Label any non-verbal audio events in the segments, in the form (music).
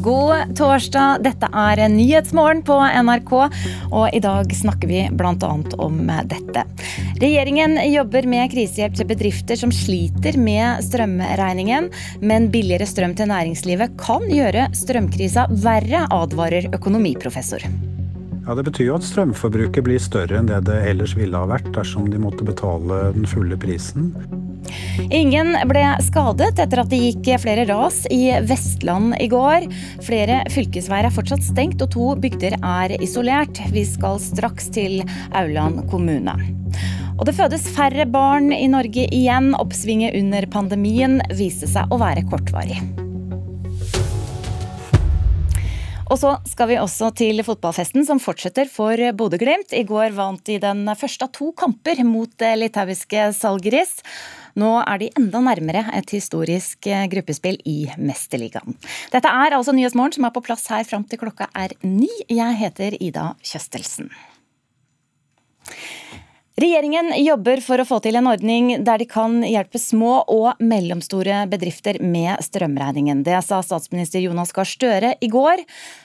god torsdag. Dette er Nyhetsmorgen på NRK, og i dag snakker vi bl.a. om dette. Regjeringen jobber med krisehjelp til bedrifter som sliter med strømregningen, men billigere strøm til næringslivet kan gjøre strømkrisa verre, advarer økonomiprofessor. Ja, Det betyr jo at strømforbruket blir større enn det det ellers ville ha vært dersom de måtte betale den fulle prisen. Ingen ble skadet etter at det gikk flere ras i Vestland i går. Flere fylkesveier er fortsatt stengt, og to bygder er isolert. Vi skal straks til Auland kommune. Og det fødes færre barn i Norge igjen. Oppsvinget under pandemien viste seg å være kortvarig. Og så skal vi også til fotballfesten som fortsetter for Bodø-Glimt. I går vant de den første av to kamper mot litauiske Salgeris. Nå er de enda nærmere et historisk gruppespill i Mesterligaen. Dette er altså Nyhetsmorgen som er på plass her fram til klokka er ni. Jeg heter Ida Kjøstelsen. Regjeringen jobber for å få til en ordning der de kan hjelpe små og mellomstore bedrifter med strømregningen. Det sa statsminister Jonas Gahr Støre i går.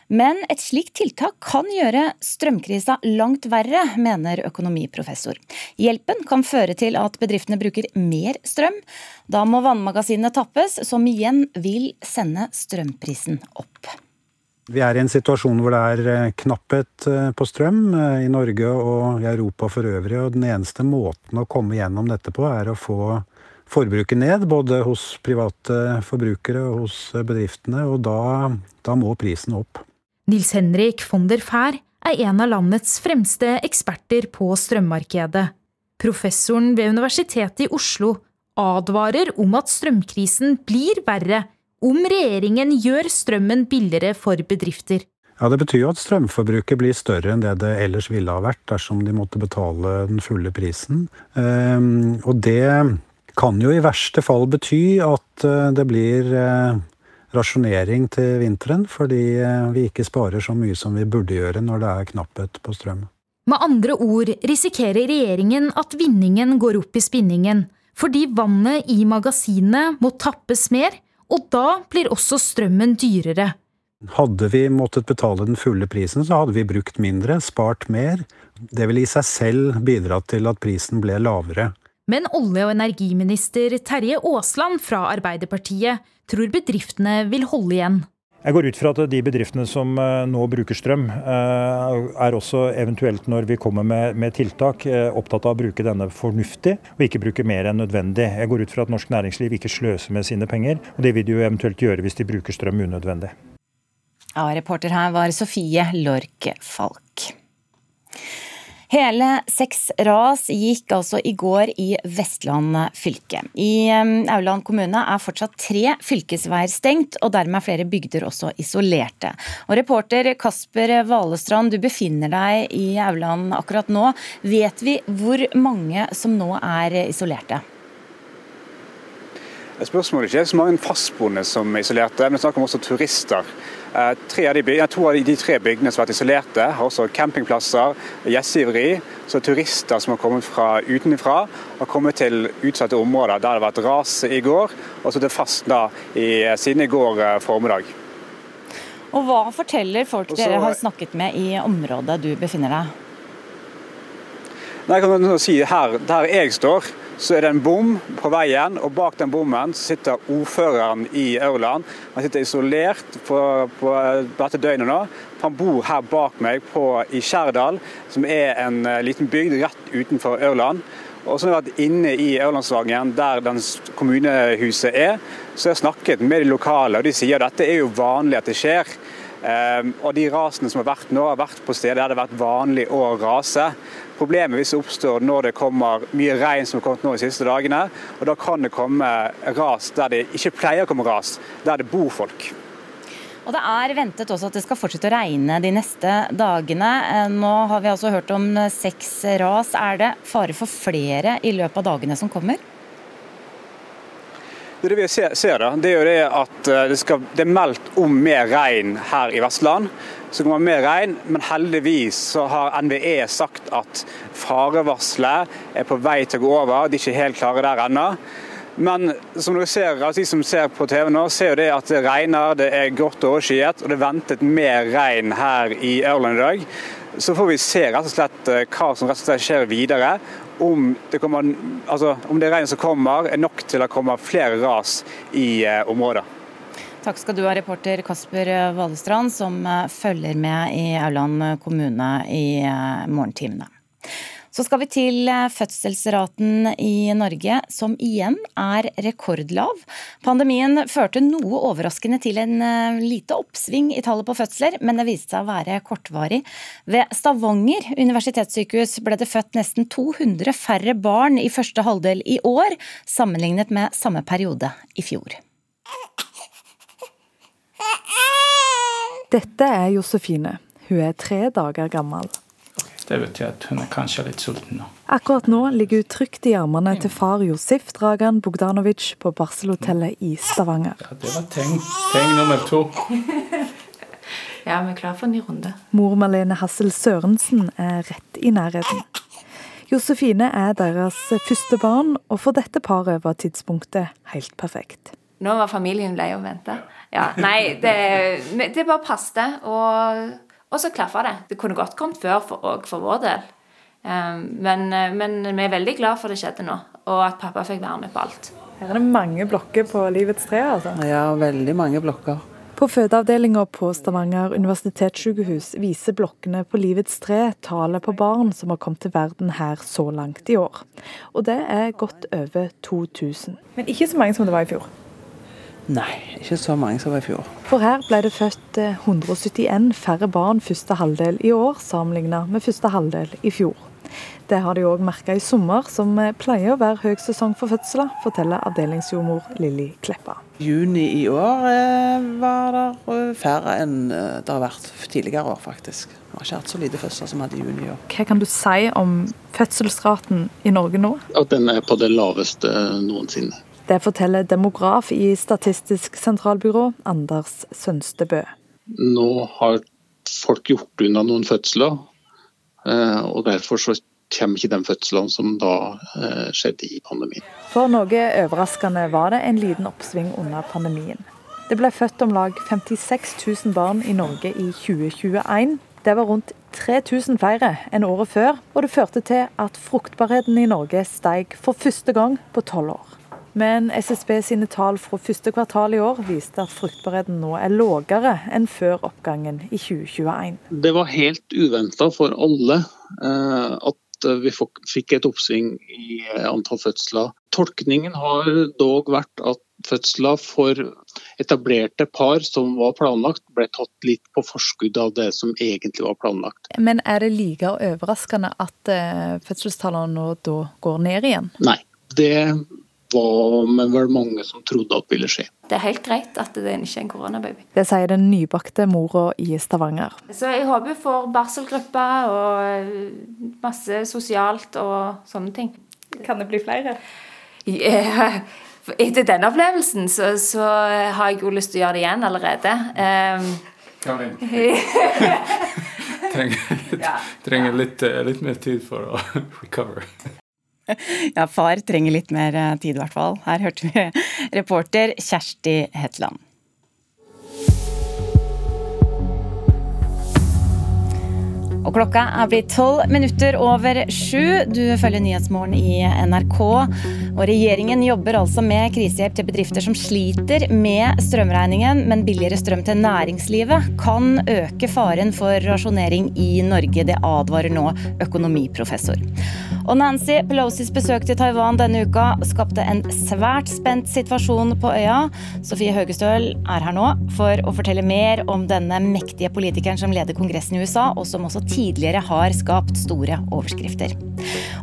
Men et slikt tiltak kan gjøre strømkrisa langt verre, mener økonomiprofessor. Hjelpen kan føre til at bedriftene bruker mer strøm. Da må vannmagasinene tappes, som igjen vil sende strømprisen opp. Vi er i en situasjon hvor det er eh, knapphet eh, på strøm eh, i Norge og i Europa for øvrig. Og den eneste måten å komme gjennom dette på, er å få forbruket ned. Både hos private forbrukere og hos bedriftene. Og da, da må prisen opp. Nils Henrik von der Fær er en av landets fremste eksperter på strømmarkedet. Professoren ved Universitetet i Oslo advarer om at strømkrisen blir verre om regjeringen gjør strømmen billigere for bedrifter. Ja, Det betyr jo at strømforbruket blir større enn det det ellers ville ha vært dersom de måtte betale den fulle prisen. Ehm, og det kan jo i verste fall bety at eh, det blir eh, rasjonering til vinteren, fordi eh, vi ikke sparer så mye som vi burde gjøre når det er knapphet på strøm. Med andre ord risikerer regjeringen at vinningen går opp i spinningen, fordi vannet i magasinene må tappes mer og da blir også strømmen dyrere. Hadde vi måttet betale den fulle prisen, så hadde vi brukt mindre, spart mer. Det ville i seg selv bidratt til at prisen ble lavere. Men olje- og energiminister Terje Aasland fra Arbeiderpartiet tror bedriftene vil holde igjen. Jeg går ut fra at de bedriftene som eh, nå bruker strøm, eh, er også eventuelt når vi kommer med, med, tiltak, eh, opptatt av å bruke denne fornuftig og ikke bruke mer enn nødvendig. Jeg går ut fra at norsk næringsliv ikke sløser med sine penger, og det vil de jo eventuelt gjøre hvis de bruker strøm unødvendig. Ja, reporter her var Sofie Lork Falk. Hele seks ras gikk altså i går i Vestland fylke. I Auland kommune er fortsatt tre fylkesveier stengt, og dermed er flere bygder også isolerte. Og reporter Kasper Valestrand, du befinner deg i Auland akkurat nå. Vet vi hvor mange som nå er isolerte? Spørsmålet er ikke så mange fastboende som er isolerte, men det er snakk om også turister. Eh, tre av de, to av de tre bygdene som har vært isolerte, har også campingplasser, gjestgiveri. Så turister som har kommet fra utenfra, har kommet til utsatte områder der det har vært ras i går, og det fast da i, siden i går eh, formiddag. Og Hva forteller folk Også, dere har snakket med i området du befinner deg? Nei, jeg kan si her, Der jeg står, så er det en bom på veien, og bak den bommen sitter ordføreren i Aurland. Han sitter isolert på, på dette døgnet nå. Han bor her bak meg på, i Skjærdal, som er en uh, liten bygd rett utenfor Aurland. Og så har jeg vært inne i Aurlandsvangen, der kommunehuset er. Så jeg har snakket med de lokale, og de sier at dette er jo vanlig at det skjer. Um, og De rasene som har vært nå, har vært på steder der det har vært vanlig å rase. Problemet hvis det oppstår når det kommer mye regn som har kommet nå de siste dagene. og Da kan det komme ras der det ikke pleier å komme ras, der det bor folk. Og Det er ventet også at det skal fortsette å regne de neste dagene. Eh, nå har vi altså hørt om seks ras. Er det fare for flere i løpet av dagene som kommer? Det, vi ser, da, det er jo det at eh, det, skal, det er meldt om mer regn her i Vestland så kommer mer regn, men heldigvis så har NVE sagt at farevarselet er på vei til å gå over. De er ikke helt klare der ennå. Men som dere ser, altså de som ser på TV nå, ser jo det at det regner, det er grått og overskyet, og det er ventet mer regn her i Ørland i dag. Så får vi se rett og slett eh, hva som rett og slett skjer videre. Om det, kommer, altså, om det regnet som kommer er nok til å komme flere ras i eh, området. Takk skal du ha, reporter Kasper Valestrand, som eh, følger med i Aurland kommune i eh, morgentimene. Så skal vi til eh, fødselsraten i Norge, som igjen er rekordlav. Pandemien førte noe overraskende til en lite oppsving i tallet på fødsler, men det viste seg å være kortvarig. Ved Stavanger universitetssykehus ble det født nesten 200 færre barn i første halvdel i år, sammenlignet med samme periode i fjor. Dette er Josefine. Hun er tre dager gammel. Det betyr at hun er kanskje litt sulten nå. Akkurat nå ligger hun trygt i armene til far Josef Dragan Bogdanovic på barselhotellet i Stavanger. Ja, det var tegn, tegn nummer to. ja, vi er klar for en ny runde. Mor Malene Hassel Sørensen er rett i nærheten. Josefine er deres første barn, og for dette paret var tidspunktet helt perfekt. Nå var familien lei av å vente. Ja, nei, det, det bare passet. Og, og, så klaffa det. Det kunne godt kommet før for, og for vår del. Um, men, men, vi er veldig glad for det skjedde nå, og at pappa fikk være med på alt. Her er det mange blokker på Livets tre, altså? Ja, veldig mange blokker. På fødeavdelinga på Stavanger universitetssykehus viser blokkene på Livets tre tallet på barn som har kommet til verden her så langt i år. Og det er godt over 2000. Men ikke så mange som det var i fjor? Nei, ikke så mange som var i fjor. For her ble det født 171 eh, færre barn første halvdel i år, sammenlignet med første halvdel i fjor. Det har de òg merka i sommer, som eh, pleier å være høysesong for fødsler, forteller avdelingsjordmor Lilly Kleppa. Juni i år eh, var det færre enn det har vært tidligere år, faktisk. Vi har ikke hatt så lite fødsler som vi hadde i juni i år. Hva kan du si om fødselsraten i Norge nå? At den er på det laveste noensinne. Det forteller demograf i Statistisk sentralbyrå, Anders Sønstebø. Nå har folk gjort unna noen fødsler, eh, og derfor så kommer ikke de fødslene som da eh, skjedde i pandemien. For noe overraskende var det en liten oppsving under pandemien. Det ble født om lag 56 000 barn i Norge i 2021. Det var rundt 3000 flere enn året før, og det førte til at fruktbarheten i Norge steg for første gang på tolv år. Men SSB sine tall fra første kvartal i år viste at fruktbarheten nå er lavere enn før oppgangen i 2021. Det var helt uventa for alle eh, at vi fikk et oppsving i antall fødsler. Tolkningen har dog vært at fødsler for etablerte par som var planlagt, ble tatt litt på forskudd av det som egentlig var planlagt. Men er det like overraskende at eh, fødselstallene nå da går ned igjen? Nei. Det var vel mange som trodde at ville skje. Det er helt greit at det er ikke er en koronababy. Det sier den nybakte mora i Stavanger. Så jeg håper vi får barselgruppe og masse sosialt og sånne ting. Kan det bli flere? Yeah. (laughs) etter denne opplevelsen så, så, har jeg jo lyst til å gjøre det igjen allerede. Um, (laughs) trenger, trenger litt, litt mer tid for å (laughs) recover. (laughs) Ja, far trenger litt mer eh, tid, i hvert fall. Her hørte vi (laughs) reporter Kjersti Hetland. Og klokka er blitt tolv minutter over sju. Du følger Nyhetsmorgen i NRK. Og regjeringen jobber altså med krisehjelp til bedrifter som sliter med strømregningen, men billigere strøm til næringslivet kan øke faren for rasjonering i Norge. Det advarer nå økonomiprofessor. Og Nancy Pelosis besøk til Taiwan denne uka skapte en svært spent situasjon på øya. Sofie Høgestøl er her nå for å fortelle mer om denne mektige politikeren som leder Kongressen i USA, og som også tidligere har skapt store overskrifter.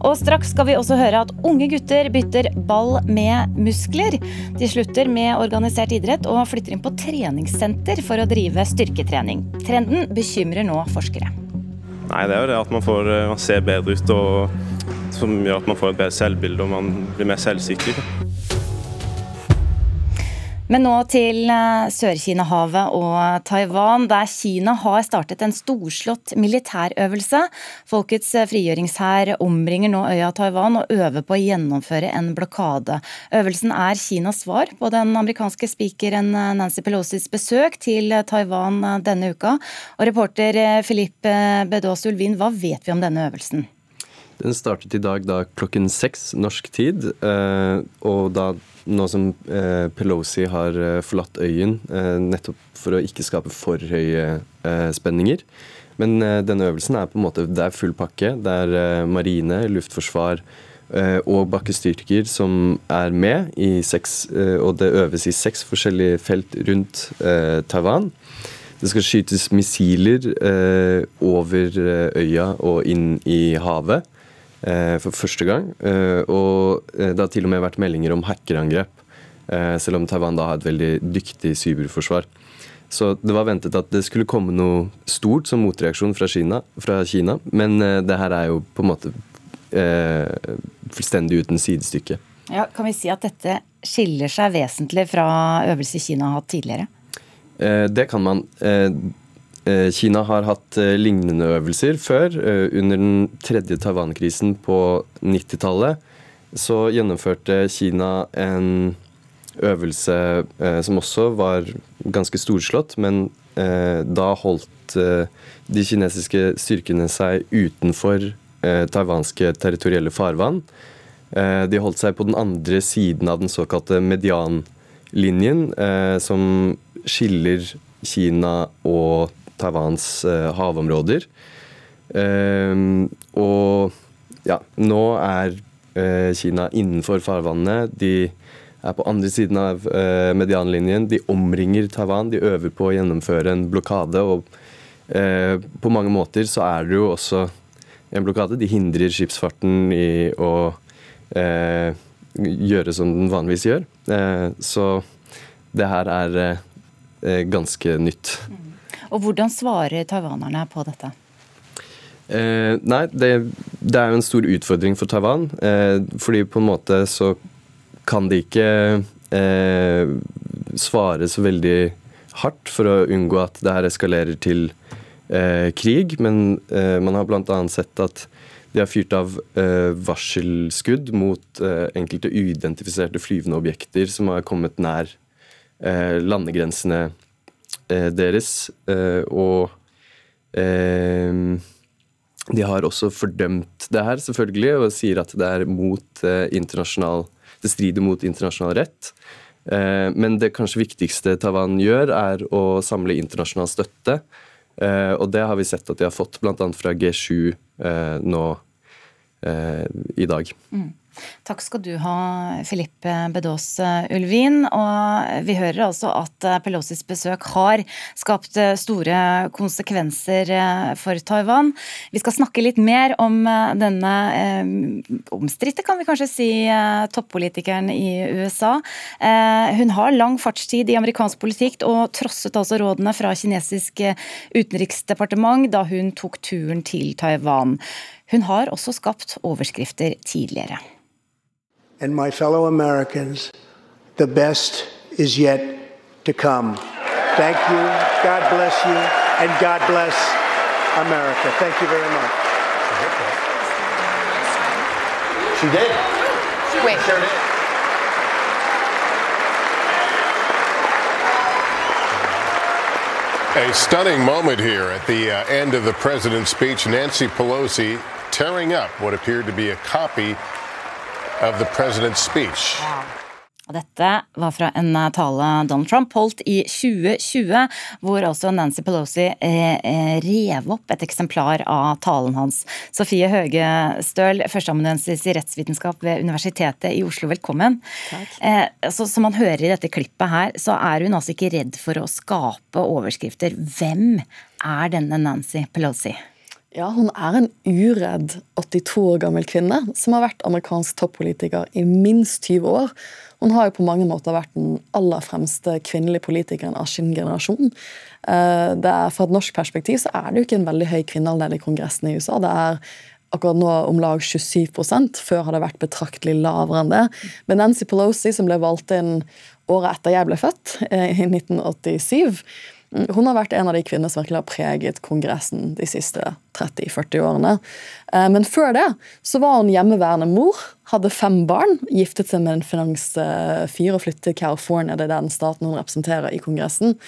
Og straks skal vi også høre at unge gutter bytter ball med muskler. De slutter med organisert idrett og flytter inn på treningssenter for å drive styrketrening. Trenden bekymrer nå forskere. Nei, det er jo det at man, får, eh, man ser bedre ut, og, som gjør at man får et bedre selvbilde og man blir mer selvsikker. Men nå til eh, Sør-Kina-havet og Taiwan, der Kina har startet en storslått militærøvelse. Folkets eh, frigjøringshær omringer nå øya Taiwan og øver på å gjennomføre en blokade. Øvelsen er Kinas svar på den amerikanske spikeren eh, Nancy Pelosis besøk til Taiwan denne uka. Og reporter Filippe Bedås Ulvin, hva vet vi om denne øvelsen? Den startet i dag da klokken seks norsk tid, og da nå som eh, Pelosi har eh, forlatt øyen, eh, nettopp for å ikke skape for høye spenninger. Men denne øvelsen er på en måte det er full pakke. Det er marine, luftforsvar og bakkestyrker som er med, i seks, og det øves i seks forskjellige felt rundt Taiwan. Det skal skytes missiler over øya og inn i havet. Eh, for første gang. Eh, og eh, det har til og med vært meldinger om hackerangrep, selv om Taiwan da har et veldig dyktig cyberforsvar. Så det var ventet at det skulle komme noe stort som motreaksjon fra Kina, fra Kina men det her er jo på en måte eh, fullstendig uten sidestykke. Ja, kan vi si at dette skiller seg vesentlig fra øvelser Kina har hatt tidligere? Eh, det kan man. Eh, Eh, Kina har hatt eh, lignende øvelser før. Eh, under den tredje Taiwan-krisen på 90-tallet så gjennomførte Kina en øvelse som også var ganske storslått, men da holdt de kinesiske styrkene seg utenfor taiwanske territorielle farvann. De holdt seg på den andre siden av den såkalte medianlinjen, som skiller Kina og Taiwans eh, havområder. Ehm, og ja, nå er eh, Kina innenfor farvannet. De er på andre siden av eh, medianlinjen. De omringer Taiwan. De øver på å gjennomføre en blokade. og på mange måter så er det jo også en blokade. De hindrer skipsfarten i å eh, gjøre som den vanligvis gjør. Eh, så det her er eh, ganske nytt. Og hvordan svarer taiwanerne på dette? Eh, nei, det, det, er jo en stor utfordring for Taiwan. Eh, fordi på en måte så kan de ikke eh, svare så veldig hardt for å unngå at det her eskalerer til eh, krig. Men eh, man har bl.a. sett at de har fyrt av eh, varselskudd mot enkelte uidentifiserte flyvende objekter som har kommet nær landegrensene Eh, deres. Eh, og eh, de har også fordømt det her, selvfølgelig, og sier at det er mot internasjonal Det strider mot internasjonal rett. Men det kanskje viktigste Taiwan gjør, er å samle internasjonal støtte. Og det har vi sett at de har fått, bl.a. fra G7 nå i dag. Mm. Takk skal du ha, Filippe Bedås Ulvin. Og vi hører altså at Pelosis besøk har skapt store konsekvenser for Taiwan. Vi skal snakke litt mer om denne eh, omstridte, kan vi kanskje si, toppolitikeren i USA. Eh, hun har lang fartstid i amerikansk politikk og trosset altså rådene fra kinesisk utenriksdepartement da hun tok turen til Taiwan. Hun har også skapt overskrifter tidligere. And my fellow Americans, the best is yet to come. Thank you. God bless you. And God bless America. Thank you very much. She did. Wait. She sure did. A stunning moment here at the uh, end of the president's speech. Nancy Pelosi tearing up what appeared to be a copy of the president's speech. Og dette var fra en eh, tale Donald Trump holdt i 2020, hvor altså Nancy Pelosi eh, eh, rev opp et eksemplar av talen hans. Sofie Høgestøl, førsteamanuensis i rettsvitenskap ved Universitetet i Oslo, velkommen. Takk. Eh, altså, som man hører i dette klippet her, så er hun altså ikke redd for å skape overskrifter. Hvem er denne Nancy Pelosi? Ja, Hun er en uredd 82 år gammel kvinne som har vært amerikansk toppolitiker i minst 20 år. Hun har jo på mange måter vært den aller fremste kvinnelige politikeren av sin generasjon. Eh, er, fra et norsk perspektiv så er det jo ikke en veldig høy kvinneandel i Kongressen i USA. Det er akkurat nå om lag 27% Før har det vært betraktelig lavere enn det. Men Nancy Pelosi, som ble valgt inn året etter jeg ble født, eh, i 1987 hun har vært en av de kvinnene som virkelig har preget Kongressen de siste 30-40 årene. Eh, men før det så var hun hjemmeværende mor, hadde fem barn, giftet seg med en finansfyr og flyttet til California, det er den staten hun representerer i Kongressen.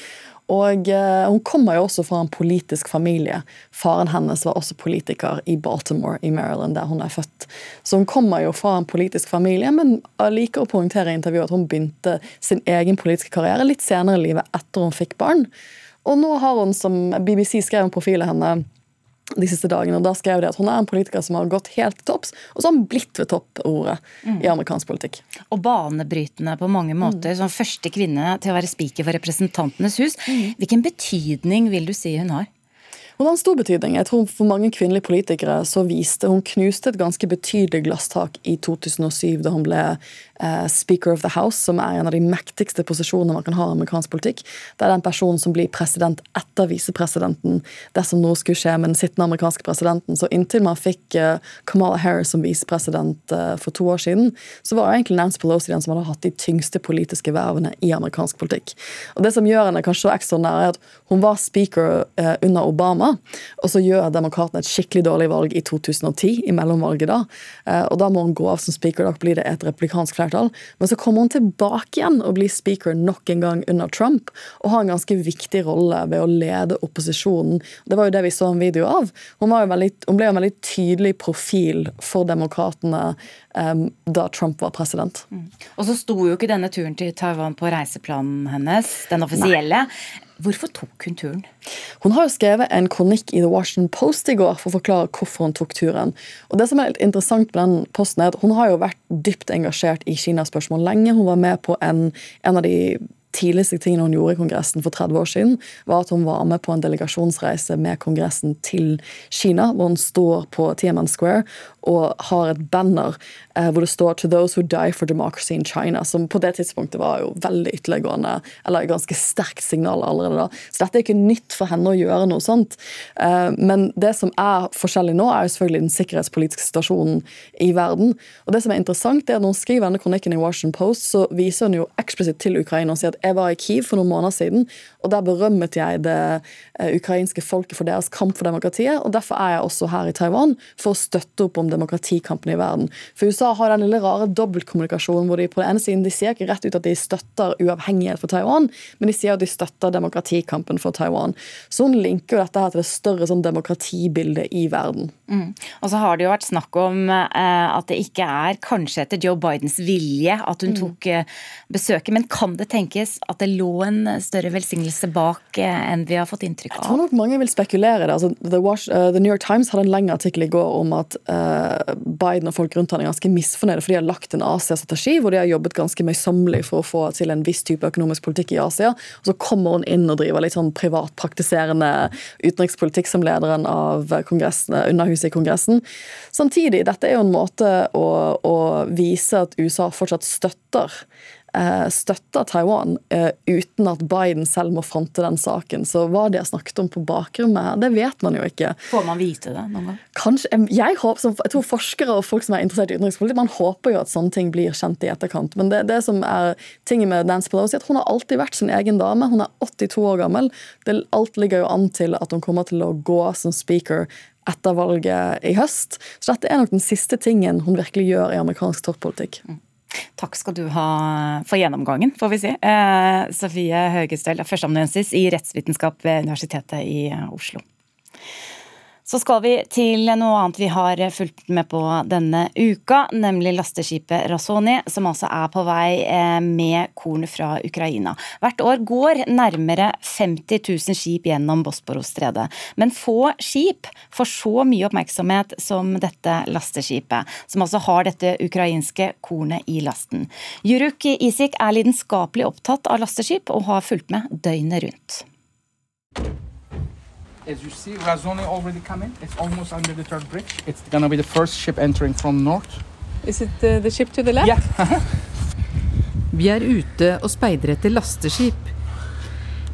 Og eh, Hun kommer jo også fra en politisk familie. Faren hennes var også politiker i Baltimore i Maryland, der hun er født. Så hun kommer jo fra en politisk familie, men liker å poengtere i intervjuet at hun begynte sin egen politiske karriere litt senere i livet etter hun fikk barn. Og nå har hun, som BBC skrev om profilen henne de siste dagene, og da skrev de at hun er en politiker som har gått helt til topps, og så har hun blitt ved toppordet mm. i amerikansk politikk. Og banebrytende på mange måter. Mm. Som første kvinne til å være speaker for Representantenes hus. Mm. Hvilken betydning vil du si hun har? Hun har en stor betydning. Jeg tror For mange kvinnelige politikere så viste hun knuste et ganske betydelig glasstak i 2007 da hun ble eh, Speaker of the House, som er en av de mektigste posisjonene man kan ha i amerikansk politikk. Det er den personen som blir president etter visepresidenten dersom noe skulle skje med den sittende amerikanske presidenten. Så inntil man fikk eh, Kamala Harris som visepresident eh, for to år siden, så var egentlig Nancy Pelosi den som hadde hatt de tyngste politiske vervene i amerikansk politikk. Og Det som gjør henne kanskje så ekstraordinær, er at hun var speaker under Obama Obama. Og så gjør demokratene et skikkelig dårlig valg i 2010, i mellomvalget da. Eh, og da må hun gå av som speaker, da blir det et replikansk flertall. Men så kommer hun tilbake igjen og blir speaker nok en gang under Trump, og har en ganske viktig rolle ved å lede opposisjonen. Det var jo det vi så en video av. Hun, veldig, hun ble en veldig tydelig profil for demokratene um, da Trump var president. Mm. Og så sto jo ikke denne turen til Taiwan på reiseplanen hennes, den offisielle. Nei. Hvorfor tok hun turen? Hun har jo skrevet en kronikk i The Washington Post i går for å forklare hvorfor hun tok turen. Og det som er litt interessant med den posten er at Hun har jo vært dypt engasjert i Kina-spørsmål lenge. Hun var med på en, en av de tidligste tingene hun gjorde i Kongressen for 30 år siden, var at hun var med på en delegasjonsreise med Kongressen til Kina, hvor hun står på Tiaman Square og har et banner hvor det står 'To those who die for democracy in China', som på det tidspunktet var jo veldig ytterliggående, eller et ganske sterkt signal allerede da. Så dette er ikke nytt for henne å gjøre noe sånt. Eh, men det som er forskjellig nå, er jo selvfølgelig den sikkerhetspolitiske situasjonen i verden. Og det som er interessant, er at når hun skriver denne kronikken i Washington Post, så viser hun jo eksplisitt til Ukraina og sier at jeg var i Kiev for noen måneder siden, og der berømmet jeg det eh, ukrainske folket for deres kamp for demokratiet. og Derfor er jeg også her i Taiwan, for å støtte opp om demokratikampen i verden. For USA har den lille rare dobbeltkommunikasjonen hvor de på den ene siden de sier ikke rett ut at de støtter uavhengighet for Taiwan, men de sier at de støtter demokratikampen for Taiwan. Så hun linker jo dette her til det større sånn demokratibildet i verden. Mm. Og så har det jo vært snakk om eh, at det ikke er kanskje etter Joe Bidens vilje at hun mm. tok eh, besøket, men kan det tenkes at det lå en større velsignelse bak eh, enn vi har fått inntrykk av? Jeg tror nok mange vil spekulere det. Altså, The, Wash, uh, The New York Times hadde en lengre artikkel i går om at uh, Biden og folk rundt han er ganske misfornøyde, for de har lagt en Asia-strategi hvor de har jobbet ganske møysommelig for å få til en viss type økonomisk politikk i Asia. Og så kommer hun inn og driver litt sånn privatpraktiserende utenrikspolitikk som lederen av Underhuset i Kongressen. Samtidig, dette er jo en måte å, å vise at USA fortsatt støtter støtter Taiwan eh, uten at Biden selv må fronte den saken. Så hva de har snakket om på bakrommet det vet man jo ikke. Får man vite det noen gang? Kanskje, jeg, håper, jeg tror forskere og folk som er interessert i utenrikspolitikk, man håper jo at sånne ting blir kjent i etterkant. Men det, det som er tingen med Nancy Pelosi, at hun har alltid vært sin egen dame. Hun er 82 år gammel. Det, alt ligger jo an til at hun kommer til å gå som speaker etter valget i høst. Så dette er nok den siste tingen hun virkelig gjør i amerikansk toppolitikk. Mm. Takk skal du ha for gjennomgangen, får vi si. Eh, Sofie Høgestøl, førsteamanuensis i rettsvitenskap ved Universitetet i Oslo. Så skal vi til noe annet vi har fulgt med på denne uka, nemlig lasteskipet Rasoni, som altså er på vei eh, med korn fra Ukraina. Hvert år går nærmere 50 000 skip gjennom Bosporos-stredet, men få skip får så mye oppmerksomhet som dette lasteskipet, som altså har dette ukrainske kornet i lasten. Juruk Isik er lidenskapelig opptatt av lasteskip og har fulgt med døgnet rundt. As you see, Razone already coming. It's almost under the third bridge. It's gonna be the first ship entering from north. Is it the, the ship to the left? Yeah. (laughs) Vi er ute og speider etter lasteskip.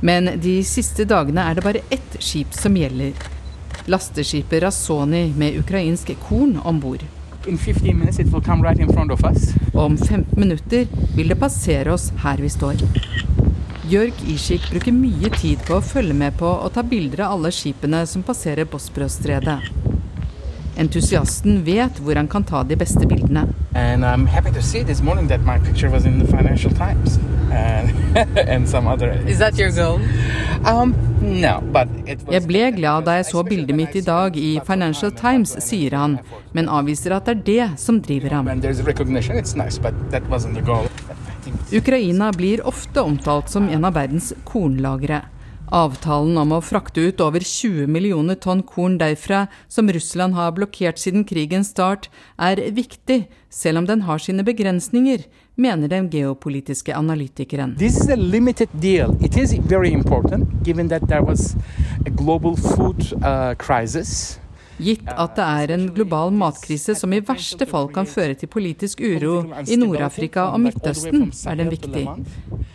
Men de siste dagene er det bare ett skip som gjelder. lasteskipet Razoni med ukrainsk korn om bord. In 15 minutes, it will right in front of us. Om 15 minutter vil det passere oss her vi står. Jørg Ishik bruker mye tid på å følge med på og ta bilder av alle skipene som passerer Bosporosstredet. Entusiasten vet hvor han kan ta de beste bildene. And I'm happy to see this morning that my picture was in the Financial Times and, (laughs) and some other. Is that your goal? Um, no, but it was. Jeg ble glad da jeg så bildet mitt i dag i Financial Times, sier han, men avviser at det er det som driver ham. When there's recognition, it's nice, but that wasn't the goal. Ukraina blir ofte omtalt som en av verdens kornlagre. Avtalen om å frakte ut over 20 millioner tonn korn derfra, som Russland har blokkert siden krigens start, er viktig, selv om den har sine begrensninger, mener den geopolitiske analytikeren. This is a limited deal. It is very important, given that there was global food uh. Gitt at det er en global matkrise som i verste fall kan føre til politisk uro i Nord-Afrika og Midtøsten, er den viktig.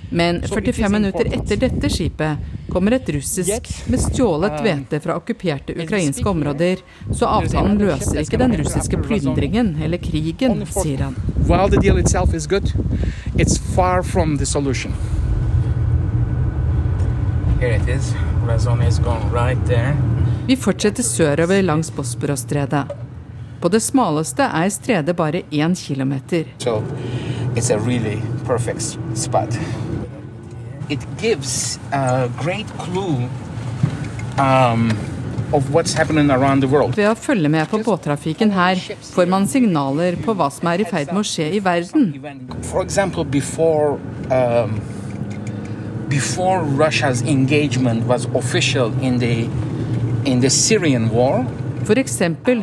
Men 45 minutter etter dette skipet kommer et russisk med stjålet hvete fra okkuperte ukrainske områder, så avtalen løser ikke den russiske plyndringen eller krigen, sier han. While the deal itself is good, it's far from the solution. Here it is. Razon is gone right there. Vi fortsetter sørover langs Bosporosstredet. På det smaleste er stredet bare én kilometer. So it's a really perfect spot. It gives a great clue um. Ved å følge med på båttrafikken her får man signaler på hva som er i ferd med å skje i verden. For example, before um, before Russia's engagement was official in the in the Syrian war, F.eks.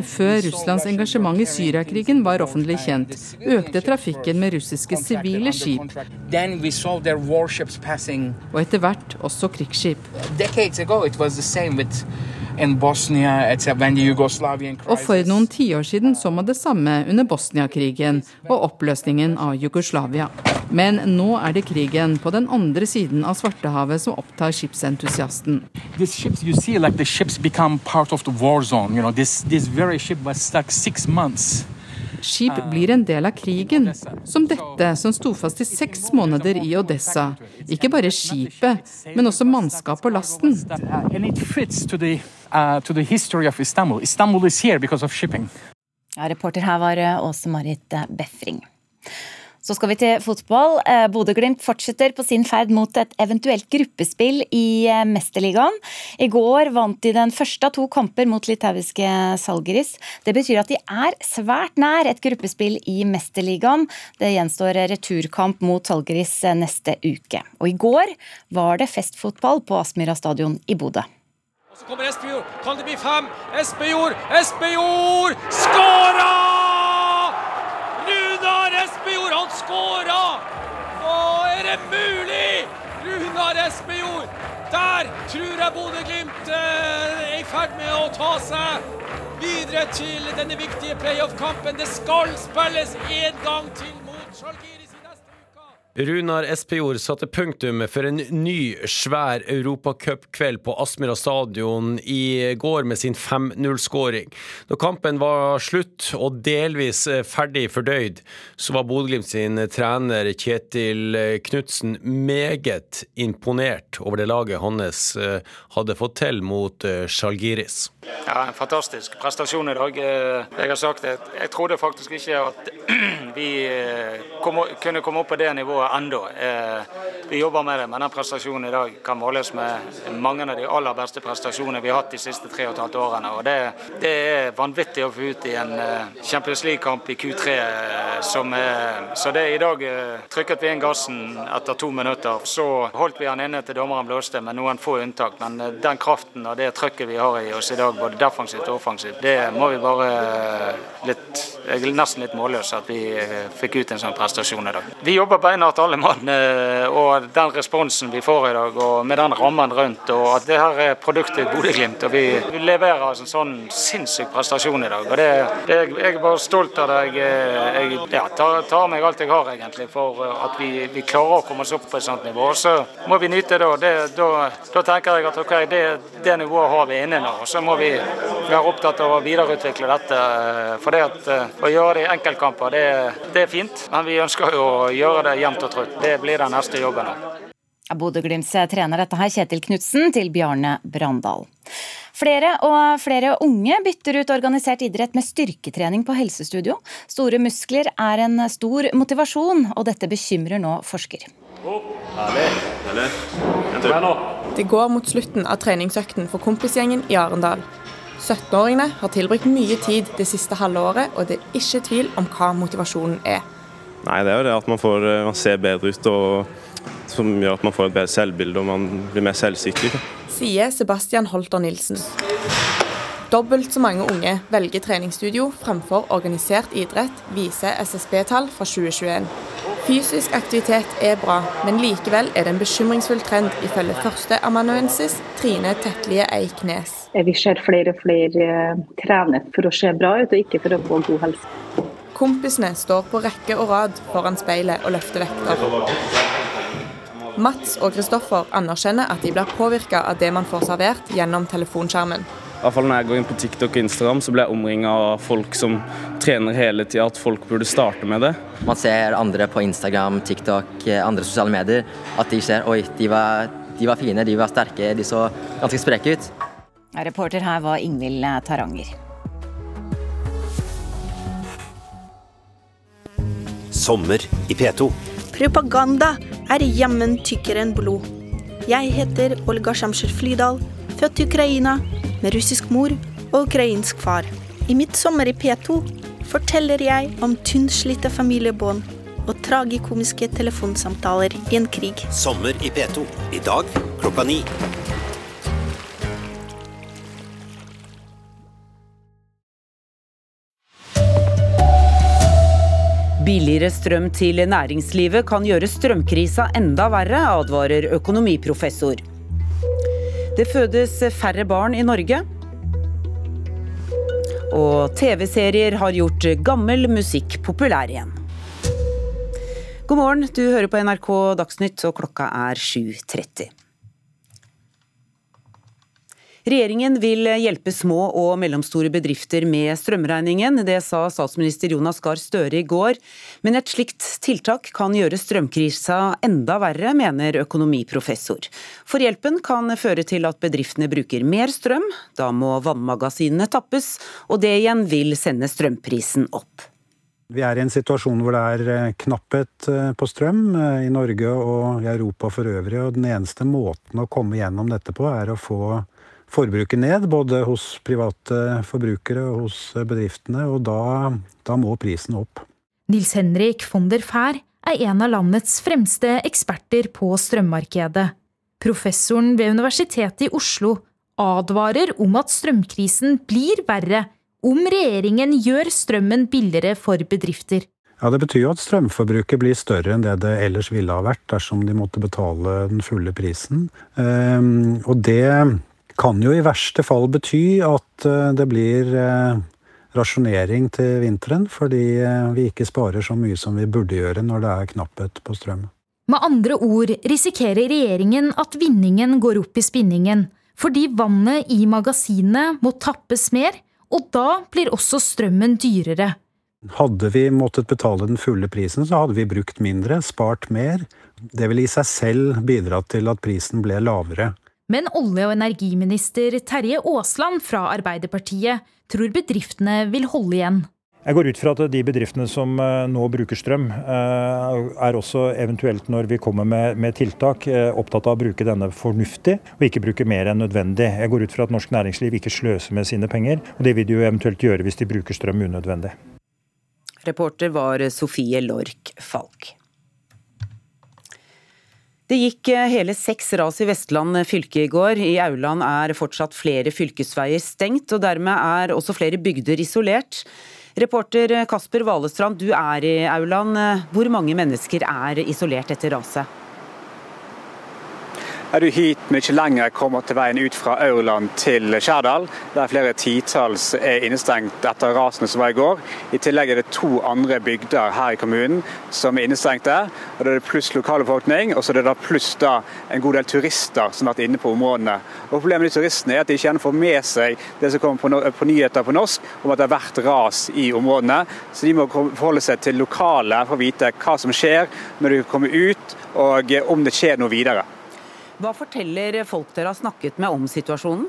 før Russlands engasjement i Syriakrigen var offentlig kjent, økte trafikken med russiske sivile skip, then we saw their warships passing. og etter hvert også krigsskip. Og for noen tiår siden så man det samme under Bosnia-krigen og oppløsningen av Jugoslavia. Men nå er det krigen på den andre siden av Svartehavet som opptar skipsentusiasten. Ships, you see, like the ships become part of the war zone. You know, this this Skip blir en del av krigen, som dette som sto fast i seks måneder i Odessa. Ikke bare skipet, men også mannskap og lasten. Uh, uh. Ja, reporter her var eh, Åse Marit Befring. Så skal vi til fotball. Eh, Bodø-Glimt fortsetter på sin ferd mot et eventuelt gruppespill i eh, Mesterligaen. I går vant de den første av to kamper mot litauiske Salgeris. Det betyr at de er svært nær et gruppespill i Mesterligaen. Det gjenstår returkamp mot Salgeris eh, neste uke. Og i går var det festfotball på Aspmyra stadion i Bodø. Så kommer Espejord. Kan det bli fem? Espejord! Espejord! Skåra! Runar Espejord, han skåra! Nå er det mulig? Runar Espejord! Der tror jeg Bodø-Glimt eh, er i ferd med å ta seg videre til denne viktige playoff-kampen. Det skal spilles en gang til mot Schalgiris. Runar Espejord satte punktum for en ny, svær europacupkveld på Aspmyra stadion i går med sin 5-0-skåring. Da kampen var slutt og delvis ferdig fordøyd, så var Bodø-Glimt sin trener Kjetil Knutsen meget imponert over det laget hans eh, hadde fått til mot Sjalgiris. Ja, En fantastisk prestasjon i dag. Eh, Jeg har sagt det, jeg trodde faktisk ikke at (clears throat) vi kunne komme opp på det nivået ennå. Vi jobber med det, men den prestasjonen i dag kan måles med mange av de aller beste prestasjonene vi har hatt de siste tre og et halvt årene. Og det, det er vanvittig å få ut i en Champions League-kamp i Q3. Som er, så det i dag trykket vi inn gassen etter to minutter. Så holdt vi han inne til dommeren blåste, med noen få unntak. Men den kraften og det trøkket vi har i oss i dag, både defensivt og offensivt, det må vi bare litt Jeg er nesten litt målløs at vi fikk ut en sånn prestasjon i dag. Vi jobber beinhardt alle mann, og og den responsen vi får i dag, og med den rammen rundt, og at det her er produktet Bodø-Glimt. Og vi, leverer en sånn sinnssyk prestasjon i dag. og det, det, Jeg er bare stolt av det. Jeg, jeg ja, tar, tar, meg alt jeg har, egentlig, for at vi, vi, klarer å komme oss opp på et sånt nivå. Så må vi nyte det da, da, tenker jeg at ok, det, det nivået har vi inne nå. og Så må vi være opptatt av å videreutvikle dette. For det at å gjøre det i enkeltkamper, det, det er fint. Men vi ønsker jo å gjøre det jevnt og trutt. Det blir den neste jobben. Bodø-Glimts trener dette her, Kjetil Knutsen, til Bjarne Brandal. Flere og flere unge bytter ut organisert idrett med styrketrening på helsestudio. Store muskler er en stor motivasjon, og dette bekymrer nå forsker. Det går mot slutten av treningsøkten for kompisgjengen i Arendal. 17-åringene har tilbrukt mye tid det siste halve året, og det er ikke tvil om hva motivasjonen er. Nei, Det er jo det at man, får, man ser bedre ut, og som gjør at man får et bedre selvbilde og man blir mer selvsikker. Sier Sebastian Holter Nilsen. Dobbelt så mange unge velger treningsstudio fremfor organisert idrett, viser SSB-tall fra 2021. Fysisk aktivitet er bra, men likevel er det en bekymringsfull trend, ifølge førsteamanuensis Trine Tetlie Eiknes. Vi ser flere og flere trener for å se bra ut, og ikke for å få god helse. Kompisene står på rekke og rad foran speilet og løfter vekter. Mats og Kristoffer anerkjenner at de blir påvirka av det man får servert gjennom telefonskjermen. I hvert fall Når jeg går inn på TikTok og Instagram, så blir jeg omringa av folk som trener hele tida. At folk burde starte med det. Man ser andre på Instagram, TikTok, andre sosiale medier. At de ser oi, de var, de var fine, de var sterke, de så ganske spreke ut. Reporter her var Ingvild Taranger. Sommer i P2. Propaganda er jammen tykkere enn blod. Jeg heter Olga Shamsher Flydal, født i Ukraina, med russisk mor og ukrainsk far. I mitt sommer i P2 forteller jeg om tynnslitte familiebånd og tragikomiske telefonsamtaler i en krig. Sommer i P2. I dag klokka ni. Billigere strøm til næringslivet kan gjøre strømkrisa enda verre, advarer økonomiprofessor. Det fødes færre barn i Norge. Og TV-serier har gjort gammel musikk populær igjen. God morgen, du hører på NRK Dagsnytt og klokka er 7.30. Regjeringen vil hjelpe små og mellomstore bedrifter med strømregningen. Det sa statsminister Jonas Gahr Støre i går. Men et slikt tiltak kan gjøre strømkrisa enda verre, mener økonomiprofessor. For hjelpen kan føre til at bedriftene bruker mer strøm. Da må vannmagasinene tappes, og det igjen vil sende strømprisen opp. Vi er i en situasjon hvor det er eh, knapphet eh, på strøm eh, i Norge og i Europa for øvrig. og Den eneste måten å komme gjennom dette på, er å få forbruket ned, både hos private forbrukere og hos bedriftene, og da, da må prisen opp. Nils Henrik von der Fær er en av landets fremste eksperter på strømmarkedet. Professoren ved Universitetet i Oslo advarer om at strømkrisen blir verre om regjeringen gjør strømmen billigere for bedrifter. Ja, Det betyr jo at strømforbruket blir større enn det det ellers ville ha vært dersom de måtte betale den fulle prisen. Ehm, og det kan jo i verste fall bety at eh, det blir eh, rasjonering til vinteren, fordi eh, vi ikke sparer så mye som vi burde gjøre når det er knapphet på strøm. Med andre ord risikerer regjeringen at vinningen går opp i spinningen, fordi vannet i magasinene må tappes mer, og da blir også strømmen dyrere. Hadde vi måttet betale den fulle prisen, så hadde vi brukt mindre, spart mer. Det ville i seg selv bidratt til at prisen ble lavere. Men olje- og energiminister Terje Aasland fra Arbeiderpartiet tror bedriftene vil holde igjen. Jeg går ut fra at de bedriftene som eh, nå bruker strøm, eh, er også eventuelt når vi kommer med, med, tiltak, eh, opptatt av å bruke denne fornuftig, og ikke bruke mer enn nødvendig. Jeg går ut fra at norsk næringsliv ikke sløser med sine penger, og det vil de jo eventuelt gjøre hvis de bruker strøm unødvendig. Reporter var Sofie Lork Falk. Det gikk eh, hele seks ras i Vestland fylke i går. I Auland er fortsatt flere fylkesveier stengt, og dermed er også flere bygder isolert. Reporter Kasper Valestrand, du er i Auland. Hvor mange mennesker er isolert etter raset? Er du hit, ikke lenger kommer til veien ut fra Aurland til Skjærdal, der flere titalls er innestengt etter rasene som var i går. I tillegg er det to andre bygder her i kommunen som er innestengte. og Det er pluss lokalbefolkning, og så er det da pluss da en god del turister som har vært inne på områdene. Og Problemet med de turistene er at de ikke gjerne får med seg det som kommer på, på nyheter på norsk om at det har vært ras i områdene. Så de må forholde seg til lokale for å vite hva som skjer når de kommer ut, og om det skjer noe videre. Hva forteller folk dere har snakket med om situasjonen?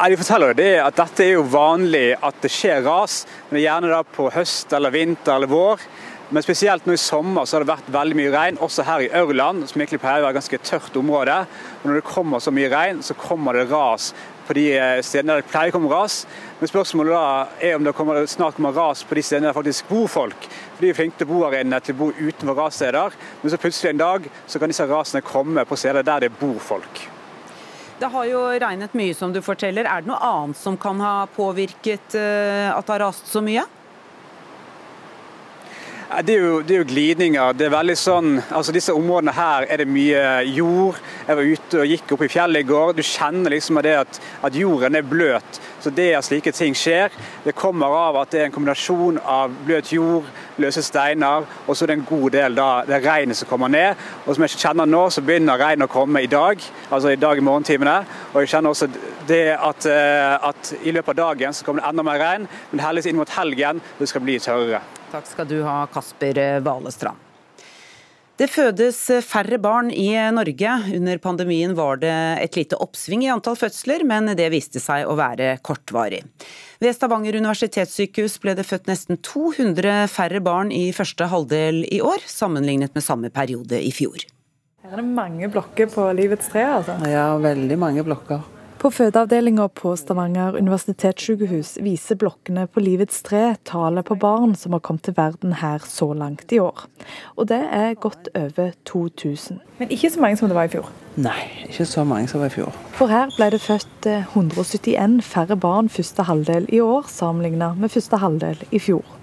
de forteller det at Dette er jo vanlig at det skjer ras, men gjerne da på høst, eller vinter eller vår. Men spesielt nå i sommer så har det vært veldig mye regn, også her i Ørland, som egentlig pleier å være et ganske tørt område. Og Når det kommer så mye regn, så kommer det ras på de eh, stedene der det pleier å komme ras. Men spørsmålet da er om det kommer, snart kommer ras på de stedene der faktisk bor folk. For De er flinke til å bo inne, til å bo utenfor rassteder. Men så plutselig en dag så kan disse rasene komme på steder der det bor folk. Det har jo regnet mye, som du forteller. Er det noe annet som kan ha påvirket eh, at det har rast så mye? Det er, jo, det er, jo, glidninger. Det er veldig sånn, altså Disse områdene her er det mye jord. Jeg var ute og gikk opp i fjellet i går. Du kjenner liksom det at, at jorden er bløt. Så det at slike ting skjer, det kommer av at det er en kombinasjon av bløt jord, løse steiner, og så er det en god del da, det regnet som kommer ned. Og som jeg kjenner nå, så begynner regnet å komme i dag, altså i dag i morgentimene. Og jeg kjenner også det at, eh, at i løpet av dagen så kommer det enda mer regn, men heldigvis inn mot helgen det skal bli tørrere. Takk skal du ha, Kasper Valestrand. Det fødes færre barn i Norge. Under pandemien var det et lite oppsving i antall fødsler, men det viste seg å være kortvarig. Ved Stavanger universitetssykehus ble det født nesten 200 færre barn i første halvdel i år, sammenlignet med samme periode i fjor. Her er det mange blokker på livets tre, altså? Ja, veldig mange blokker. På fødeavdelinga på Stavanger universitetssykehus viser blokkene på livets tre tallet på barn som har kommet til verden her så langt i år. Og det er godt over 2000. Men ikke så mange som det var i fjor? Nei, ikke så mange som det var i fjor. For her ble det født 171 eh, færre barn første halvdel i år, sammenlignet med første halvdel i fjor.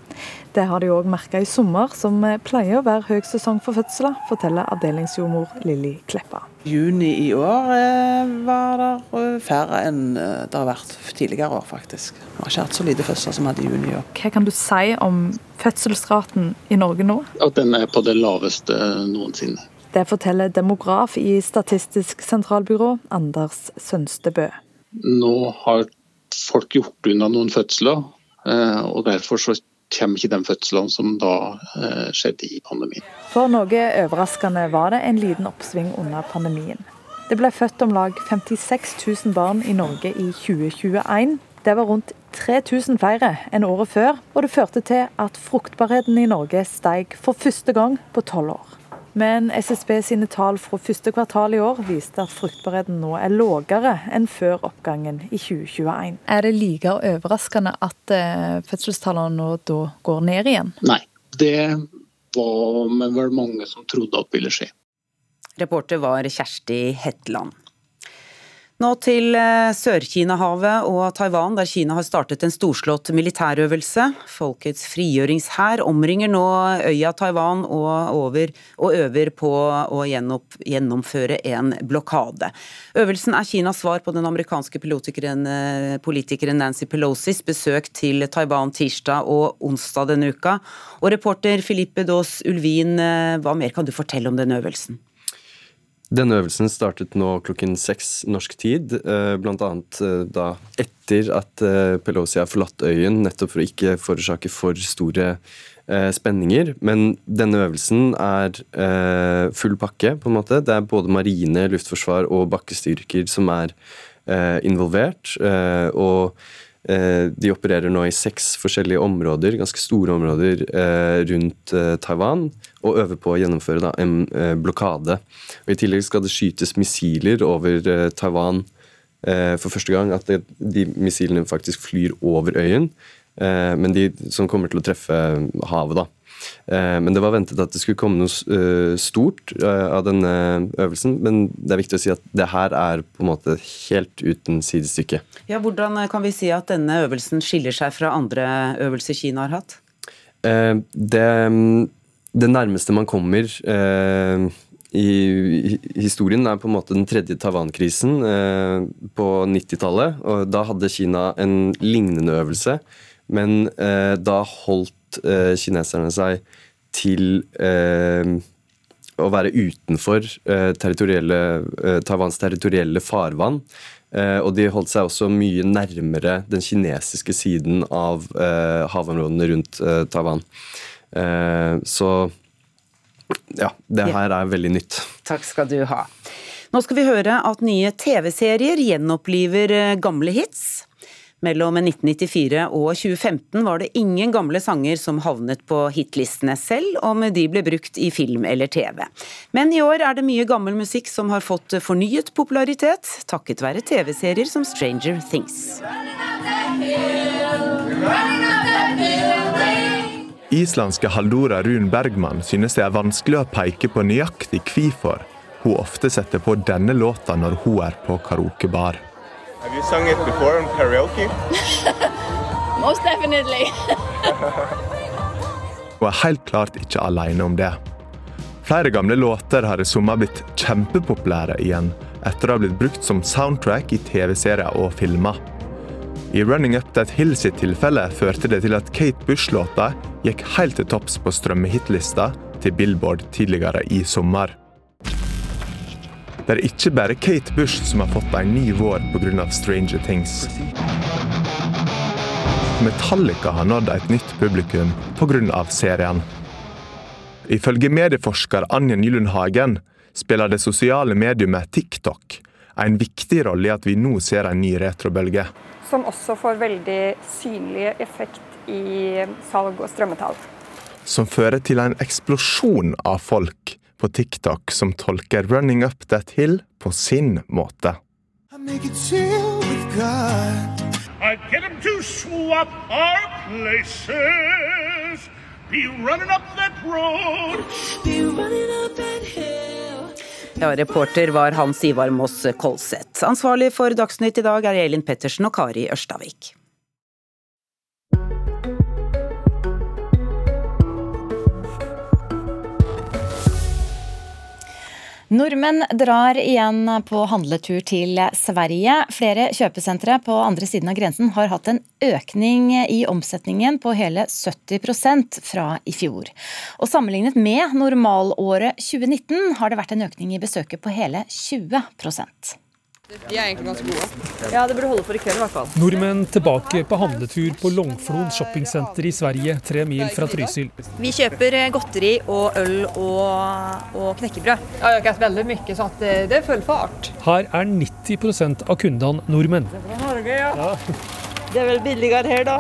Det har de òg merka i sommer, som pleier å være høy sesong for fødsler, forteller avdelingsjordmor Lilly Kleppa. Juni i år eh, var det eh, færre enn eh, det har vært tidligere år, faktisk. Vi har ikke hatt så lite fødsler som vi hadde i juni i år. Hva kan du si om fødselsraten i Norge nå? At den er på det laveste noensinne. Det forteller demograf i Statistisk sentralbyrå, Anders Sønstebø. Nå har folk gjort unna noen fødsler, og derfor så kommer ikke den fødselen som da eh, skjedde i pandemien. For noe overraskende var det en liten oppsving under pandemien. Det ble født om lag 56 000 barn i Norge i 2021. Det var rundt 3000 flere enn året før, og det førte til at fruktbarheten i Norge steg for første gang på tolv år. Men SSB sine tall fra første kvartal i år viste at fruktbarheten nå er lavere enn før oppgangen i 2021. Er det like overraskende at eh, fødselstallene nå da går ned igjen? Nei, det var vel mange som trodde at ville skje. Reporter var Kjersti Hetland. Nå til eh, Sør-Kina-havet og Taiwan, der Kina har startet en storslått militærøvelse. Folkets frigjøringshær omringer nå øya Taiwan og, over, og øver på å gjennomføre en blokade. Øvelsen er Kinas svar på den amerikanske eh, politikeren Nancy Pelosis besøk til Taiwan tirsdag og onsdag denne uka. Og reporter Filippe Daas Ulvin, eh, hva mer kan du fortelle om denne øvelsen? Denne øvelsen startet nå klokken seks norsk tid, eh, bl.a. Eh, da etter at eh, Pelosi har forlatt øyen, nettopp for å ikke forårsake for store spenninger. Men denne øvelsen er full pakke, på en måte. Det er både marine, luftforsvar og bakkestyrker som er involvert. og de opererer nå i seks forskjellige områder, ganske store områder eh, rundt eh, Taiwan, og øver på å gjennomføre en blokade. Og I tillegg skal det skytes missiler over Taiwan for første gang. At de missilene faktisk flyr over øyen, men de som kommer til å treffe havet. da. Eh, men det var ventet at det skulle komme noe eh, stort eh, av denne øvelsen. Men det er viktig å si at det her er på en måte helt uten sidestykke. Ja, Hvordan kan vi si at denne øvelsen skiller seg fra andre øvelser Kina har hatt? Det, det nærmeste man kommer i historien er på en måte den tredje Taiwan-krisen på 90-tallet. og Da hadde Kina en lignende øvelse, men eh, da holdt kineserne seg til eh, å være utenfor eh, territorielle, eh, Taiwans territorielle farvann. og de holdt seg også mye nærmere den kinesiske siden av havområdene rundt Taiwan. så ja, det her er veldig nytt. Takk skal du ha. Nå skal vi høre at nye TV-serier gjenoppliver eh, gamle hits. Mellom 1994 og 2015 var det ingen gamle sanger som havnet på hitlistene, selv om de ble brukt i film eller TV. Men i år er det mye gammel musikk som har fått fornyet popularitet, takket være TV-serier som Stranger Things. Islandske Haldora Run Bergman synes det er vanskelig å peke på nøyaktig hvorfor hun ofte setter på denne låta når hun er på karaokebar. Have you sung it before on karaoke? (laughs) Most definitely. hun er helt klart ikke alene om det. Flere gamle låter har i sommer blitt kjempepopulære igjen, etter å ha blitt brukt som soundtrack i TV-serier og filmer. I 'Running Up That Hill' sitt tilfelle førte det til at Kate Bush-låta gikk helt til topps på strømmehitlista til Billboard tidligere i sommer. Det er ikke bare Kate Bush som har fått en ny vår pga. Stranger Things. Metallica har nådd et nytt publikum pga. serien. Ifølge medieforsker Anja Nylund Hagen spiller det sosiale mediumet TikTok en viktig rolle i at vi nå ser en ny retrobølge som også får veldig synlig effekt i salg og strømmetall. Som fører til en eksplosjon av folk på TikTok som tolker 'Running Up That Hill' på sin måte. Ja, reporter var Hans Ivar Moss Kolseth. Ansvarlig for Dagsnytt i dag er Elin Pettersen og Kari Ørstavik. Nordmenn drar igjen på handletur til Sverige. Flere kjøpesentre på andre siden av grensen har hatt en økning i omsetningen på hele 70% fra i fjor. Og Sammenlignet med normalåret 2019 har det vært en økning i besøket på hele 20 de er egentlig ganske gode. Ja, det burde holde for i kveld i hvert fall. Nordmenn tilbake på handletur på Longflon shoppingsenter i Sverige, tre mil fra Trysil. Vi kjøper eh, godteri og øl og, og knekkebrød. Jeg har økt veldig mye, så det, det er full fart. Her er 90% av kundene nordmenn. Det er fra Norge, ja. ja. Det er vel billigere her, da.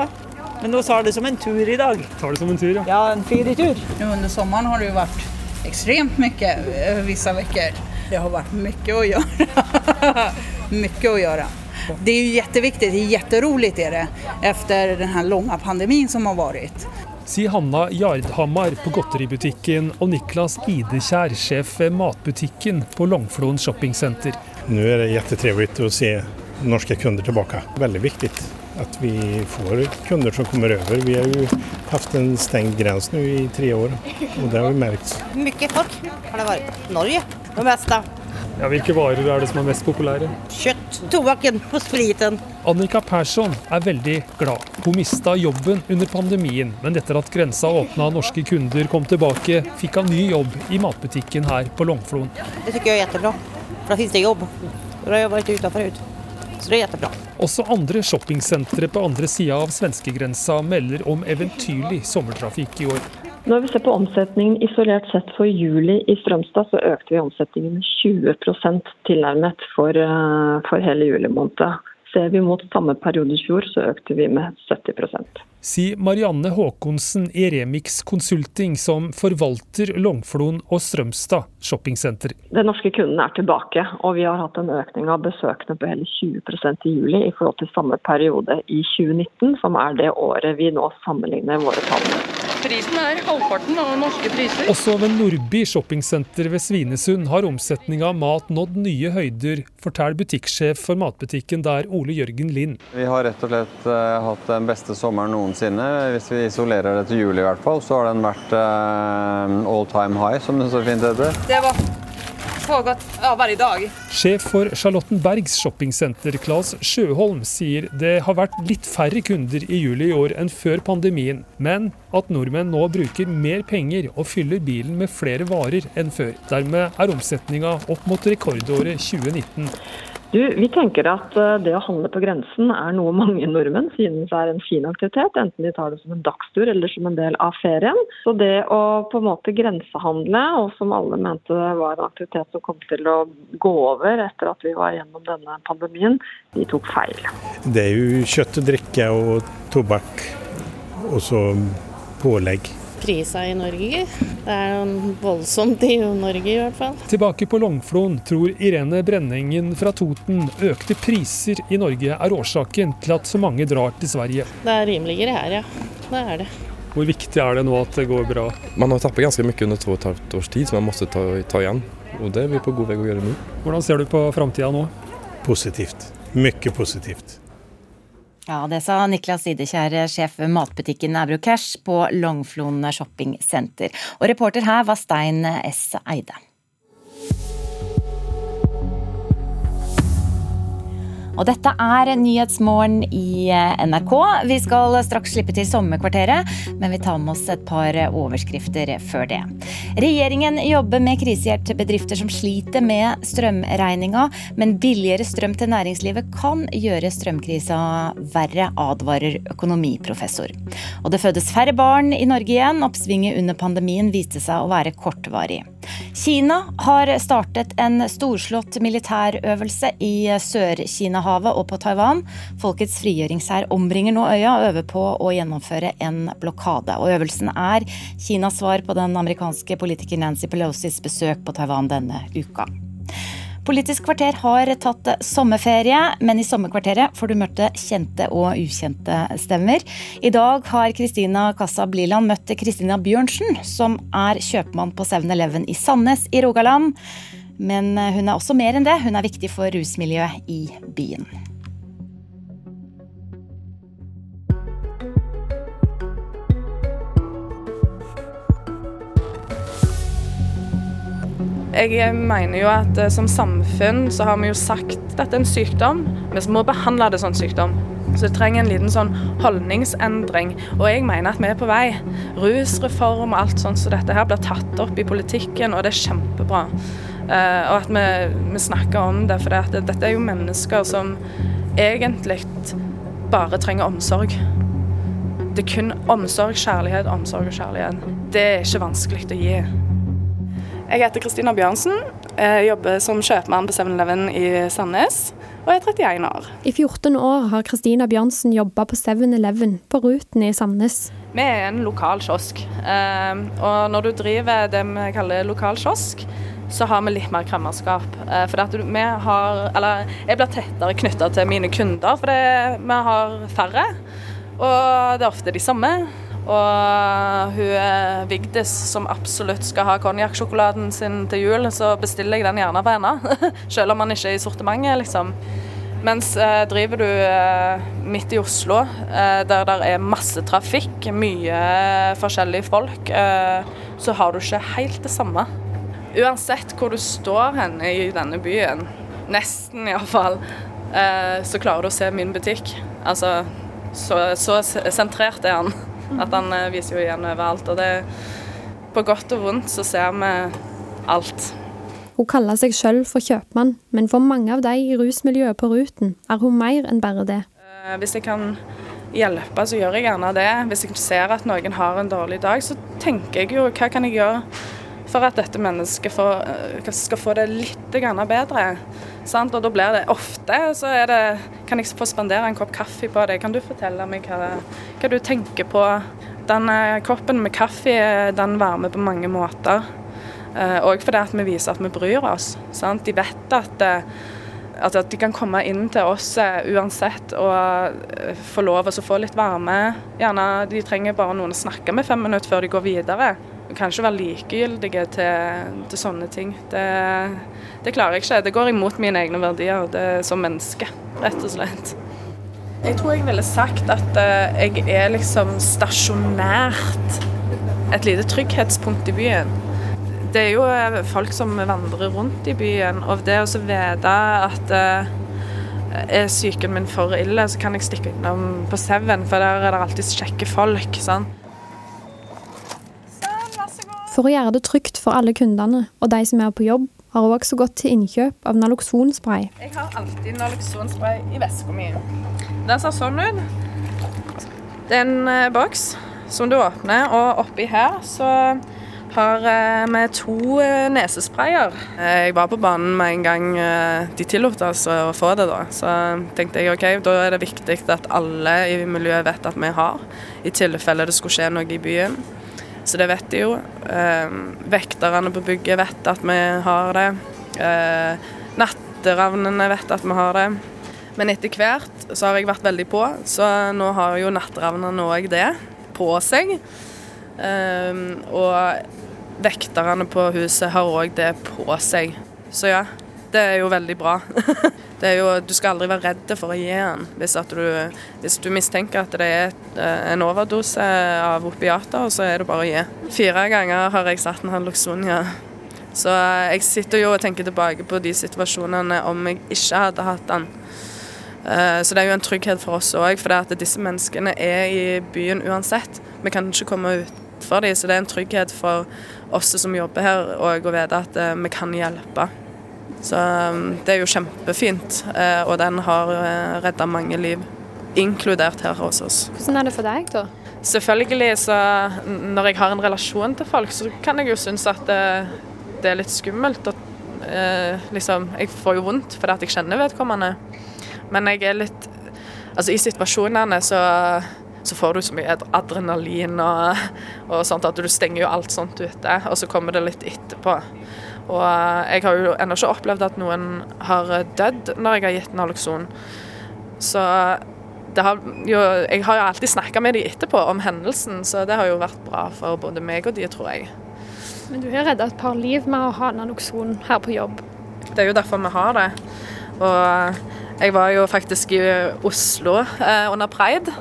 Men nå tar det som en tur i dag. Tar det som en tur, ja. Ja, en ferietur. Under sommeren har det jo vært ekstremt mye visse uker. Det har vært mye å gjøre. mye å gjøre. Det er jo kjempeviktig, det er det, etter den lange pandemien som har vært. Sier Hanna Jardhammar på godteributikken og Niklas Idekjær, sjef ved matbutikken på Longflon shoppingsenter. Nå er det kjempetrivelig å se norske kunder tilbake. Veldig viktig at vi får kunder som kommer over. Vi har jo hatt en stengt grense nå i tre år, og det har vi merket. Mye folk har det vært. Norge det meste. Ja, hvilke varer er det som er mest populære? Kjøtt, tobakken og spriten. Annika Persson er veldig glad. Hun mista jobben under pandemien, men etter at grensa åpna og norske kunder kom tilbake, fikk han ny jobb i matbutikken her på Longflon. Det syns jeg er kjempebra, for da finnes det jobb. Da har jeg vært utenfor ut. Så det er kjempebra. Også andre shoppingsentre på andre sida av svenskegrensa melder om eventyrlig sommertrafikk i år. Når vi ser på omsetningen isolert sett for juli i Strømstad, så økte vi omsetningen med 20 tilnærmet for, eh, for hele juli måned. Ser vi mot samme periode i fjor, så økte vi med 70% Sier Marianne Håkonsen i Remix Consulting, som forvalter Longflon og Strømstad shoppingsenter. Den norske kunden er tilbake, og vi har hatt en økning av besøkende på hele 20% i juli i forhold til samme periode i 2019, som er det året vi nå sammenligner våre tall med. Prisen er halvparten av norske priser. Også ved Nordby shoppingsenter ved Svinesund har omsetninga av mat nådd nye høyder, forteller butikksjef for matbutikken der, Ole Jørgen Lind. Vi har rett og slett uh, hatt den beste sommeren noensinne. Hvis vi isolerer det til juli i hvert fall, så har den vært uh, all time high, som det så fint heter. Det var pågått ja, hver dag. Sjef for Charlottenbergs shoppingsenter, Claes Sjøholm, sier det har vært litt færre kunder i juli i år enn før pandemien, men at nordmenn nå bruker mer penger og fyller bilen med flere varer enn før. Dermed er omsetninga opp mot rekordåret 2019. Du, vi tenker at eh, det å handle på grensen er noe mange (laughs) nordmenn synes er en fin aktivitet, enten de tar det som en dagstur eller som en del av ferien. Så det å på en måte grensehandle, og som alle mente var en aktivitet som kom til å gå over etter at vi var gjennom denne pandemien, de tok feil. Det er jo kjøtt og drikke og tobakk, og så pålegg krisa i Norge. Det er voldsomt i Norge i hvert fall. Tilbake på Longflon tror Irene Brenningen fra Toten økte priser i Norge er årsaken til at så mange drar til Sverige. Det er rimeligere her, ja. Det er det. Hvor viktig er det nå at det går bra? Man har tappet ganske mye under to og et halvt års tid, så man måtte ta, ta igjen. Og det er vi på god vei å gjøre nå. Hvordan ser du på framtida nå? Positivt. Mye positivt. Ja, Det sa Niklas Idekjær, sjef matbutikken Eurocash på Longflon shoppingsenter. Og reporter her var Stein S. Eide. Og dette er Nyhetsmorgen i NRK. Vi skal straks slippe til sommerkvarteret, men vi tar med oss et par overskrifter før det. Regjeringen jobber med krisehjelp til bedrifter som sliter med strømregninga, men billigere strøm til næringslivet kan gjøre strømkrisa verre, advarer økonomiprofessor. Og det fødes færre barn i Norge igjen. Oppsvinget under pandemien viste seg å være kortvarig. Kina har startet en storslått militærøvelse i Sør-Kina-havet og på Taiwan. Folkets frigjøringshær omringer nå øya og øver på å gjennomføre en blokade. Og øvelsen er Kinas svar på den amerikanske politiker Nancy Pelosis besøk på Taiwan denne uka. Politisk kvarter har tatt sommerferie, men i sommerkvarteret får du møte kjente og ukjente stemmer. I dag har Kristina Kassa Bliland møtt Kristina Bjørnsen, som er kjøpmann på 7-Eleven i Sandnes i Rogaland. Men hun er også mer enn det. Hun er viktig for rusmiljøet i byen. Jeg mener jo at eh, som samfunn så har vi jo sagt at dette er en sykdom. Vi må behandle det som sykdom. Så det trenger en liten sånn holdningsendring. Og jeg mener at vi er på vei. Rusreform og alt sånt så dette her blir tatt opp i politikken, og det er kjempebra. Uh, og at vi, vi, snakker om det, for det, dette er jo mennesker som egentlig bare trenger omsorg. Det er kun omsorg, kjærlighet, omsorg og kjærlighet. Det er ikke vanskelig å gi. Jeg heter Kristina Bjørnsen. Jeg jobber som kjøpmann på 7-Eleven i Sandnes og er 31 år. I 14 år har Kristina Bjørnsen jobba på 7-Eleven på Ruten i Sandnes. Vi er en lokal kiosk. Ehm, og når du driver det vi kaller lokal kiosk, så har vi litt mer kremmerskap. Eh, for at vi har Eller jeg blir tettere knytta til mine kunder, for vi har færre. Og det er ofte de samme. Og hun Vigdis som absolutt skal ha konjakksjokoladen sin til jul, så bestiller jeg den gjerne på henne. (laughs) Selv om den ikke er i sortimentet, liksom. Mens eh, driver du eh, midt i Oslo, eh, der det er masse trafikk, mye forskjellige folk, eh, så har du ikke helt det samme. Uansett hvor du står hen i denne byen, nesten iallfall, eh, så klarer du å se min butikk. Altså, så, så sentrert er han. At han eh, viser jo igjen overalt. Og det på godt og vondt så ser vi alt. Hun kaller seg sjøl for kjøpmann, men for mange av de i rusmiljøet på Ruten er hun mer enn bare det. Eh, hvis jeg kan hjelpe, så gjør jeg gjerne det. Hvis jeg ser at noen har en dårlig dag, så tenker jeg jo hva kan jeg gjøre for at dette mennesket får, eh, skal få det litt bedre. Sant? Og da blir det ofte så er det Kan jeg få spandere en kopp kaffe på deg? Kan du fortelle meg hva, hva du tenker på? Den eh, koppen med kaffe den varmer på mange måter. Òg eh, fordi at vi viser at vi bryr oss. Sant? De vet at, eh, at, de kan komme inn til oss uansett og få lov å få litt varme. Gjerne De trenger bare noen å snakke med fem minutter før de går videre. Du kan ikke være likegyldige til, til sånne ting. Det, det, klarer jeg ikke. Det går imot mine egne verdier det, som menneske, rett og slett. Jeg tror jeg ville sagt at uh, jeg er liksom stasjonært et lite trygghetspunkt i byen. det er jo eh, folk som vandrer rundt i byen, og det å vite at uh, er psyken min for ille, så kan jeg stikke innom på Seven, for der er det alltid kjekke folk. sant? For å gjøre det trygt for alle kundene og de som er på jobb, har hun også gått til innkjøp av naloxonspray. Jeg har alltid naloxonspray i veska mi. Den ser sånn ut. Det er en uh, boks som du åpner, og oppi her så har vi to eh, nesesprayer. Jeg var på banen med en gang eh, de tillot oss å få det, da. Så tenkte jeg OK, da er det viktig at alle i miljøet vet at vi har, i tilfelle det skulle skje noe i byen. Så det vet de jo. Eh, vekterne på bygget vet at vi har det. Natteravnene vet at vi har det. Men etter hvert så har jeg vært veldig på, så nå har jo natteravnene òg det på seg. Um, og vekterne på huset har òg det på seg. Så ja, det er jo veldig bra. (laughs) jo, du skal aldri være redd for å gi den hvis, du, hvis du mistenker at det er eh, en overdose av opiater, så er det bare å gi. Fire ganger har jeg satt en Naloxonia. Så jeg sitter jo og tenker tilbake på de situasjonene om jeg ikke hadde hatt den. Eh, så det er jo en trygghet for oss òg, for disse menneskene er i byen uansett. Vi kan ikke komme ut for dem, så det er en trygghet for oss som jobber her, og å vite at vi kan hjelpe. Så um, det er jo kjempefint, uh, og den har eh, redda mange liv, inkludert her hos oss. Hvordan er det for deg, da? Selvfølgelig, så når jeg har en relasjon til folk, så kan jeg jo synes at det, det er litt skummelt. Og, liksom, jeg får jo vondt fordi at jeg kjenner vedkommende. Men jeg er litt Altså, i situasjonene så så får du så mye adrenalin og, og, sånt at du stenger jo alt sånt ute. Og så kommer det litt etterpå. Og jeg har jo ennå ikke opplevd at noen har dødd når jeg har gitt Naloxon. Så har jo, jeg har jo alltid snakka med dem etterpå om hendelsen, så det har jo vært bra for både meg og de, tror jeg. Men du har redda et par liv med å ha Naloxon her på jobb? Det er jo derfor vi har det. Og jeg var jo faktisk i Oslo eh, under pride.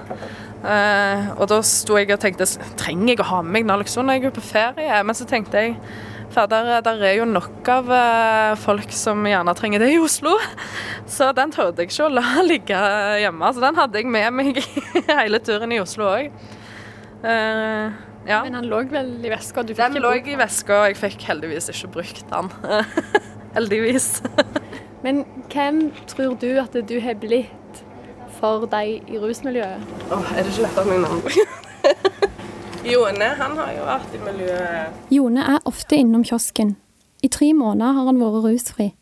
Eh, og da sto jeg og tenkte trenger jeg å ha med meg naloxon når jeg er på ferie? Men så tenkte jeg for der, der er jo nok av uh, folk som gjerne trenger det i Oslo. (laughs) Så den torde jeg ikke å la (laughs) ligge hjemme. Så den hadde jeg med meg (laughs) hele turen i Oslo òg. Uh, eh, ja. Men den lå vel i veska? den lå i veska, og jeg fikk heldigvis ikke brukt den. heldigvis. Men hvem tror du at du har blitt for deg i rusmiljøet? Oh, er det ikke lett å meg navn? Jone han har jo vært i miljøet. Jone er ofte innom kiosken. I tre måneder har han vært rusfri.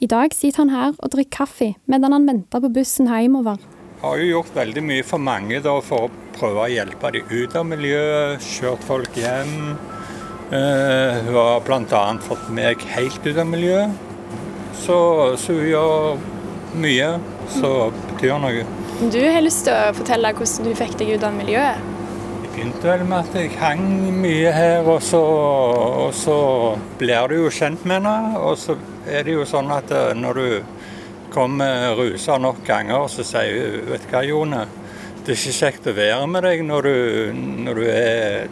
I dag sitter han her og drikker kaffe medan han venter på bussen hjemover. Har jo gjort veldig mye for mange da, for å prøve å hjelpe dem ut av miljøet. Kjørt folk hjem. Uh, hun har bl.a. fått meg helt ut av miljøet. Så, så hun gjør mye som betyr noe. Du har lyst til å fortelle hvordan du fikk deg ut av miljøet? Begynte vel med at jeg hang mye her, og så, og så blir du jo kjent med henne. Og så er det jo sånn at eh, når du kommer rusa nok ganger, så sier hun vet du hva, Jone. Det er ikke kjekt å være med deg når du, når du er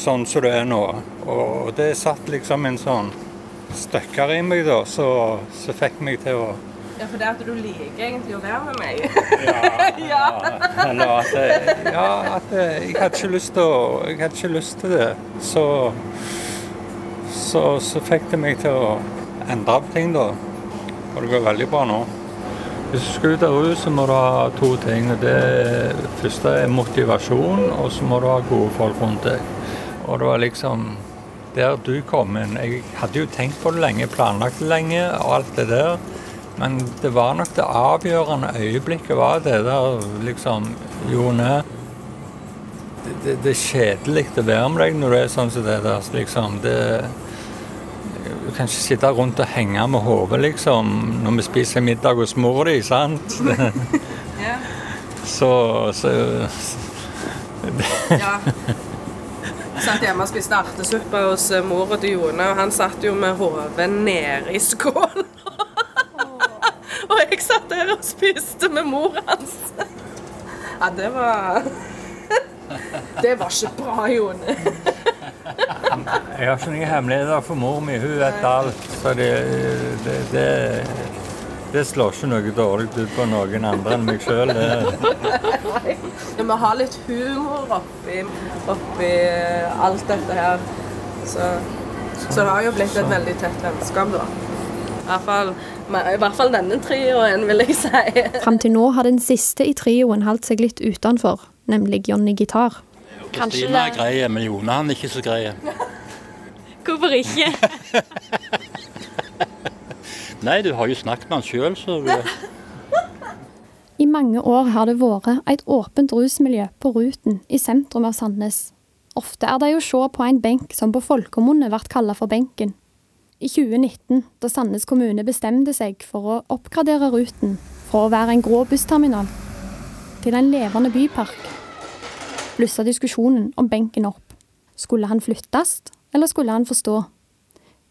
sånn som du er nå. Og det satt liksom en sånn støkker i meg, da, så, så fikk meg til å ja, for det at du liker egentlig å være med meg. ja, (laughs) ja. Eller at, ja, at jeg hadde ikke lyst til å Jeg hadde ikke lyst til det. Så, så, så fikk det meg til å endre på ting, da. Og det går veldig bra nå. Hvis du skal ut av rus, så må du ha to ting. Det første er motivasjon, og så må du ha gode folk rundt deg. Og det var liksom der du kom inn. Jeg hadde jo tenkt på det lenge, planlagt det lenge og alt det der. Men det var nok det avgjørende øyeblikket var det der liksom Jone Det, det, det er kjedelig å være med deg når du er sånn som det der. Liksom. Det, du kan ikke sitte rundt og henge med hodet, liksom, når vi spiser middag hos mor di, sant? (laughs) ja. Så, så Ja. Satt hjemme og spiste artesuppe hos mora til Jone, og han satt jo med hodet nede i skålen. Og jeg satt der og spiste med mor hans. Ja, det var Det var ikke bra, Jon. Jeg har ikke noen hemmeligheter for mor mi. Hun vet alt. Så det, det, det, det slår ikke noe dårlig ut på noen andre enn meg sjøl. Vi må ha litt humor oppi, oppi alt dette her. Så, så det har jo blitt et veldig tett vennskap, da. I hvert fall, I hvert fall denne trioen, vil jeg si. (laughs) Fram til nå har den siste i trioen holdt seg litt utenfor, nemlig Johnny Gitar. Kristina er grei, men Jone han er ikke så grei. (laughs) Hvorfor ikke? (laughs) Nei, du har jo snakket med han sjøl, så I mange år har det vært et åpent rusmiljø på Ruten i sentrum av Sandnes. Ofte er det å se på en benk som på folkemunne ble kalt for Benken. I 2019, da Sandnes kommune bestemte seg for å oppgradere Ruten fra å være en grå bussterminal til en levende bypark, blussa diskusjonen om benken opp. Skulle han flyttes, eller skulle han få stå?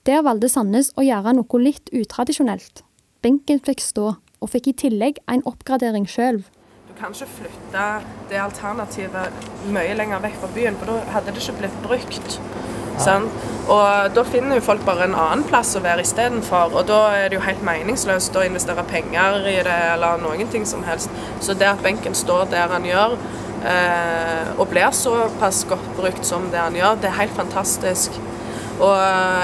Der valgte Sandnes å gjøre noe litt utradisjonelt. Benken fikk stå, og fikk i tillegg en oppgradering sjøl. Du kan ikke flytte det alternativet mye lenger vekk fra byen, for da hadde det ikke blitt brukt. Sånn? Og da finner jo folk bare en annen plass å være istedenfor, og da er det jo helt meningsløst å investere penger i det eller noen ting som helst. Så det at benken står der han gjør, eh, og blir såpass godt brukt som det han gjør, det er helt fantastisk. Og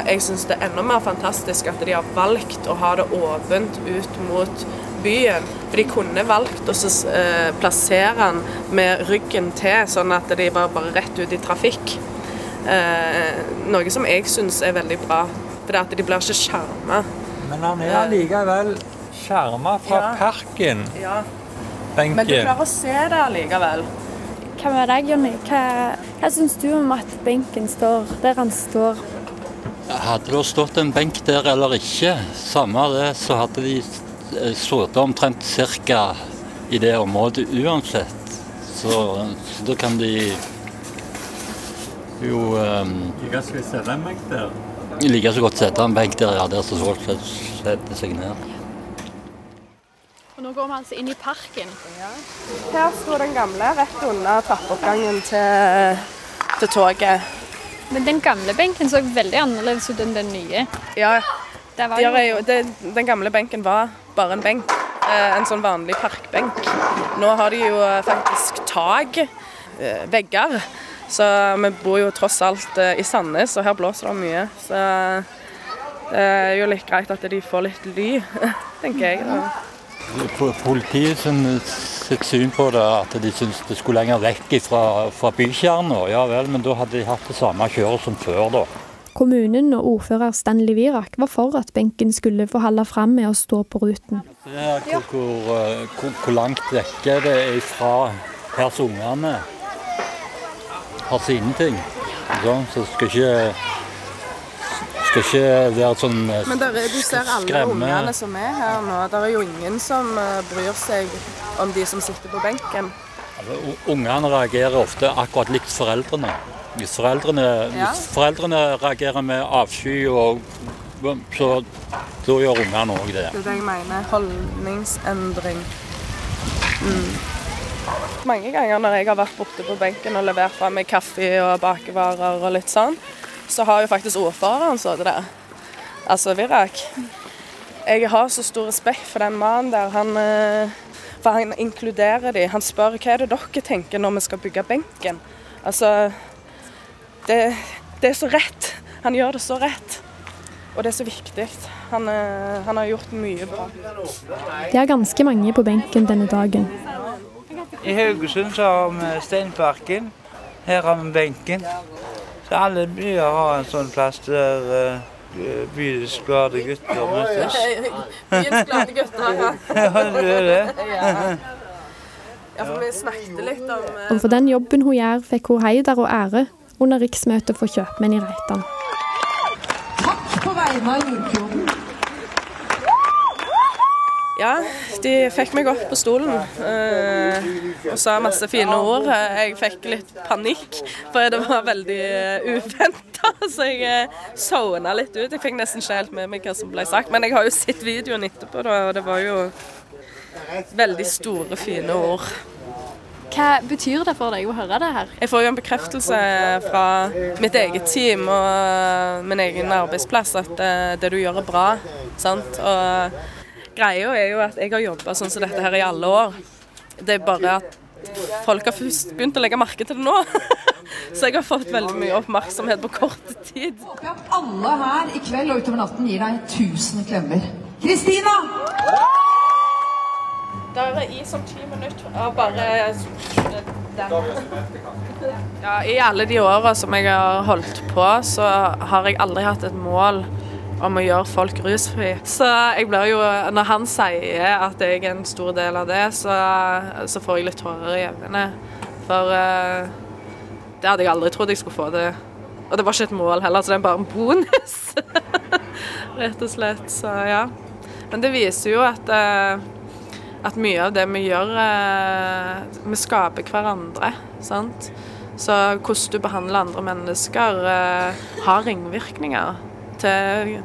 jeg syns det er enda mer fantastisk at de har valgt å ha det åpent ut mot byen. For de kunne valgt å eh, plassere den med ryggen til, sånn at de var bare rett ut i trafikk. Eh, noe som jeg syns er veldig bra, for at de blir ikke skjerma. Men han er allikevel skjerma fra Ja. parken. Ja. Benken. Men du klarer å se det allikevel. Hva med deg, Jonny? Hva, hva syns du om at benken står der han står? Hadde det stått en benk der eller ikke, samme det, så hadde de eh, sittet omtrent ca. i det området uansett. Så, så da kan de jo um, Like skal vi sette en benk der? like så godt sette en benk der, ja, der så folk setter seg ned. Og nå går vi altså inn i parken. Her sto den gamle rett under trappeoppgangen til, til toget. Men den gamle benken så veldig annerledes ut enn den nye. Ja, Der var der jo- er jo, det, den gamle benken var bare en benk. Eh, En sånn vanlig parkbenk. Nå har de jo eh, faktisk tak, eh, vegger. Så vi bor jo tross alt eh, i Sandnes, og her blåser det mye. Så det er jo litt greit at de får litt ly, (laughs) tenker jeg. da. Politiet sin, sitt syn på det, at de syns det skulle lenger vekk fra, fra bykjernen. Ja vel, men da hadde de hatt det samme kjøret som før, da. Kommunen og ordfører Stanley Virak var for at benken skulle få holde fram med å stå på ruten. Det er hvor, hvor, eh, hvor, hvor langt vekke det er fra her som ungene har sine ting. Så det skal ikke skal ikke være sånn skremme. Men der, er- du ser alle skremme- ungene som er her nå. Det er jo ingen som eh, bryr seg om de som sitter på benken. Altså, Ungene reagerer ofte akkurat likt foreldrene. Hvis foreldrene, Ja. hvis foreldrene reagerer med avsky, og, så da gjør ungene òg det. Det er det jeg mener. Holdningsendring. Mm. Mange ganger når jeg har vært borte på benken og levert fra meg kaffe og bakevarer og litt sånn, så har jo faktisk ordføreren sittet der. Altså Virak. Jeg har så stor respekt for den mannen der. Han, eh, for han inkluderer de. Han spør hva er det dere tenker når vi skal bygge benken. Altså det, det er så rett. Han gjør det så rett. Og det er så viktig. Han, eh, han har gjort mye bra. Det er ganske mange på benken denne dagen. I Haugesund så har vi Steinparken. Her har vi benken. Så alle byer har en sånn plass der uh, byens glade gutter møtes. (laughs) Byens glade gutter, ja. (laughs) Ja, det er det. (laughs) Ja. Ja, for vi snakket litt om eh, Og for den jobben hun gjør, fikk hun heider og ære under riksmøtet for kjøpmenn i Reitan. Takk På vegne av jordkloden. Ja, de fikk meg opp på stolen eh, og sa masse fine ord. Eh, Jeg fikk litt panikk, for det var veldig uh, uventa. (laughs) Så jeg uh, sovna litt ut. Jeg fikk nesten ikke helt med meg hva som ble sagt. Men jeg har jo sett videoen etterpå, da, og det var jo veldig store, fine ord. Hva betyr det for deg å høre det her? Jeg får jo en bekreftelse fra mitt eget team og min egen arbeidsplass at eh, det du gjør er bra. Sant? Og greia er jo at jeg har jobba sånn som dette her i alle år. Det er bare at folk har først begynt å legge merke til det nå. (laughs) Så jeg har fått veldig mye oppmerksomhet på kort tid. Alle her i kveld og utover natten gir deg 1000 klemmer. Kristina! Da er det is om ti minutter. Og bare der. Ja, I alle de åra som jeg har holdt på, så har jeg aldri hatt et mål om å gjøre folk rusfri. Så jeg blir jo, når han sier at jeg er en stor del av det, så, så får jeg litt tårer i øynene. For uh, det hadde jeg aldri trodd jeg skulle få det. Og det var ikke et mål heller, så det er bare en bonus. (laughs) Rett og slett. Så ja. Men det viser jo at, uh, at mye av det vi gjør, uh, vi skaper hverandre. sant? Så hvordan du behandler andre mennesker, har ringvirkninger til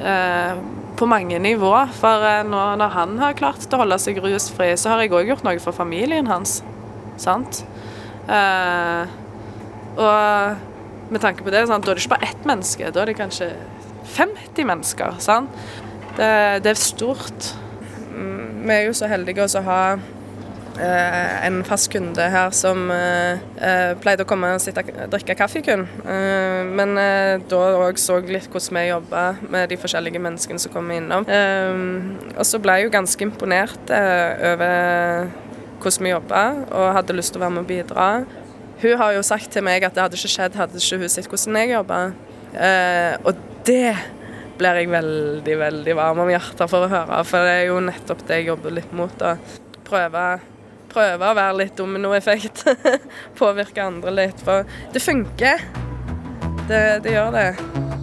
eh, på mange nivå. For eh, nå, når han har klart å holde seg rusfri, så har jeg òg gjort noe for familien hans. Sant? Eh, og med tanke på det, sant? da er det ikke bare ett menneske, da er det kanskje 50 mennesker. Sant? Det, det er stort. Mm, vi er jo så heldige å ha en fast kunde her som eh, eh, pleide å komme og sitte drikke kaffe kun. men da òg så litt hvordan vi jobba med de forskjellige menneskene som kom innom. og så ble jeg jo ganske imponert over hvordan vi jobba, og hadde lyst til å være med og bidra. Hun har jo sagt til meg at det hadde ikke skjedd hadde ikke hun sett hvordan jeg jobba. og det blir jeg veldig, veldig varm om hjertet for å høre, for det er jo nettopp det jeg jobber litt mot. å Prøve prøve å være litt dominoeffekt. (laughs) Påvirke andre litt. For det funker. Det, det gjør det.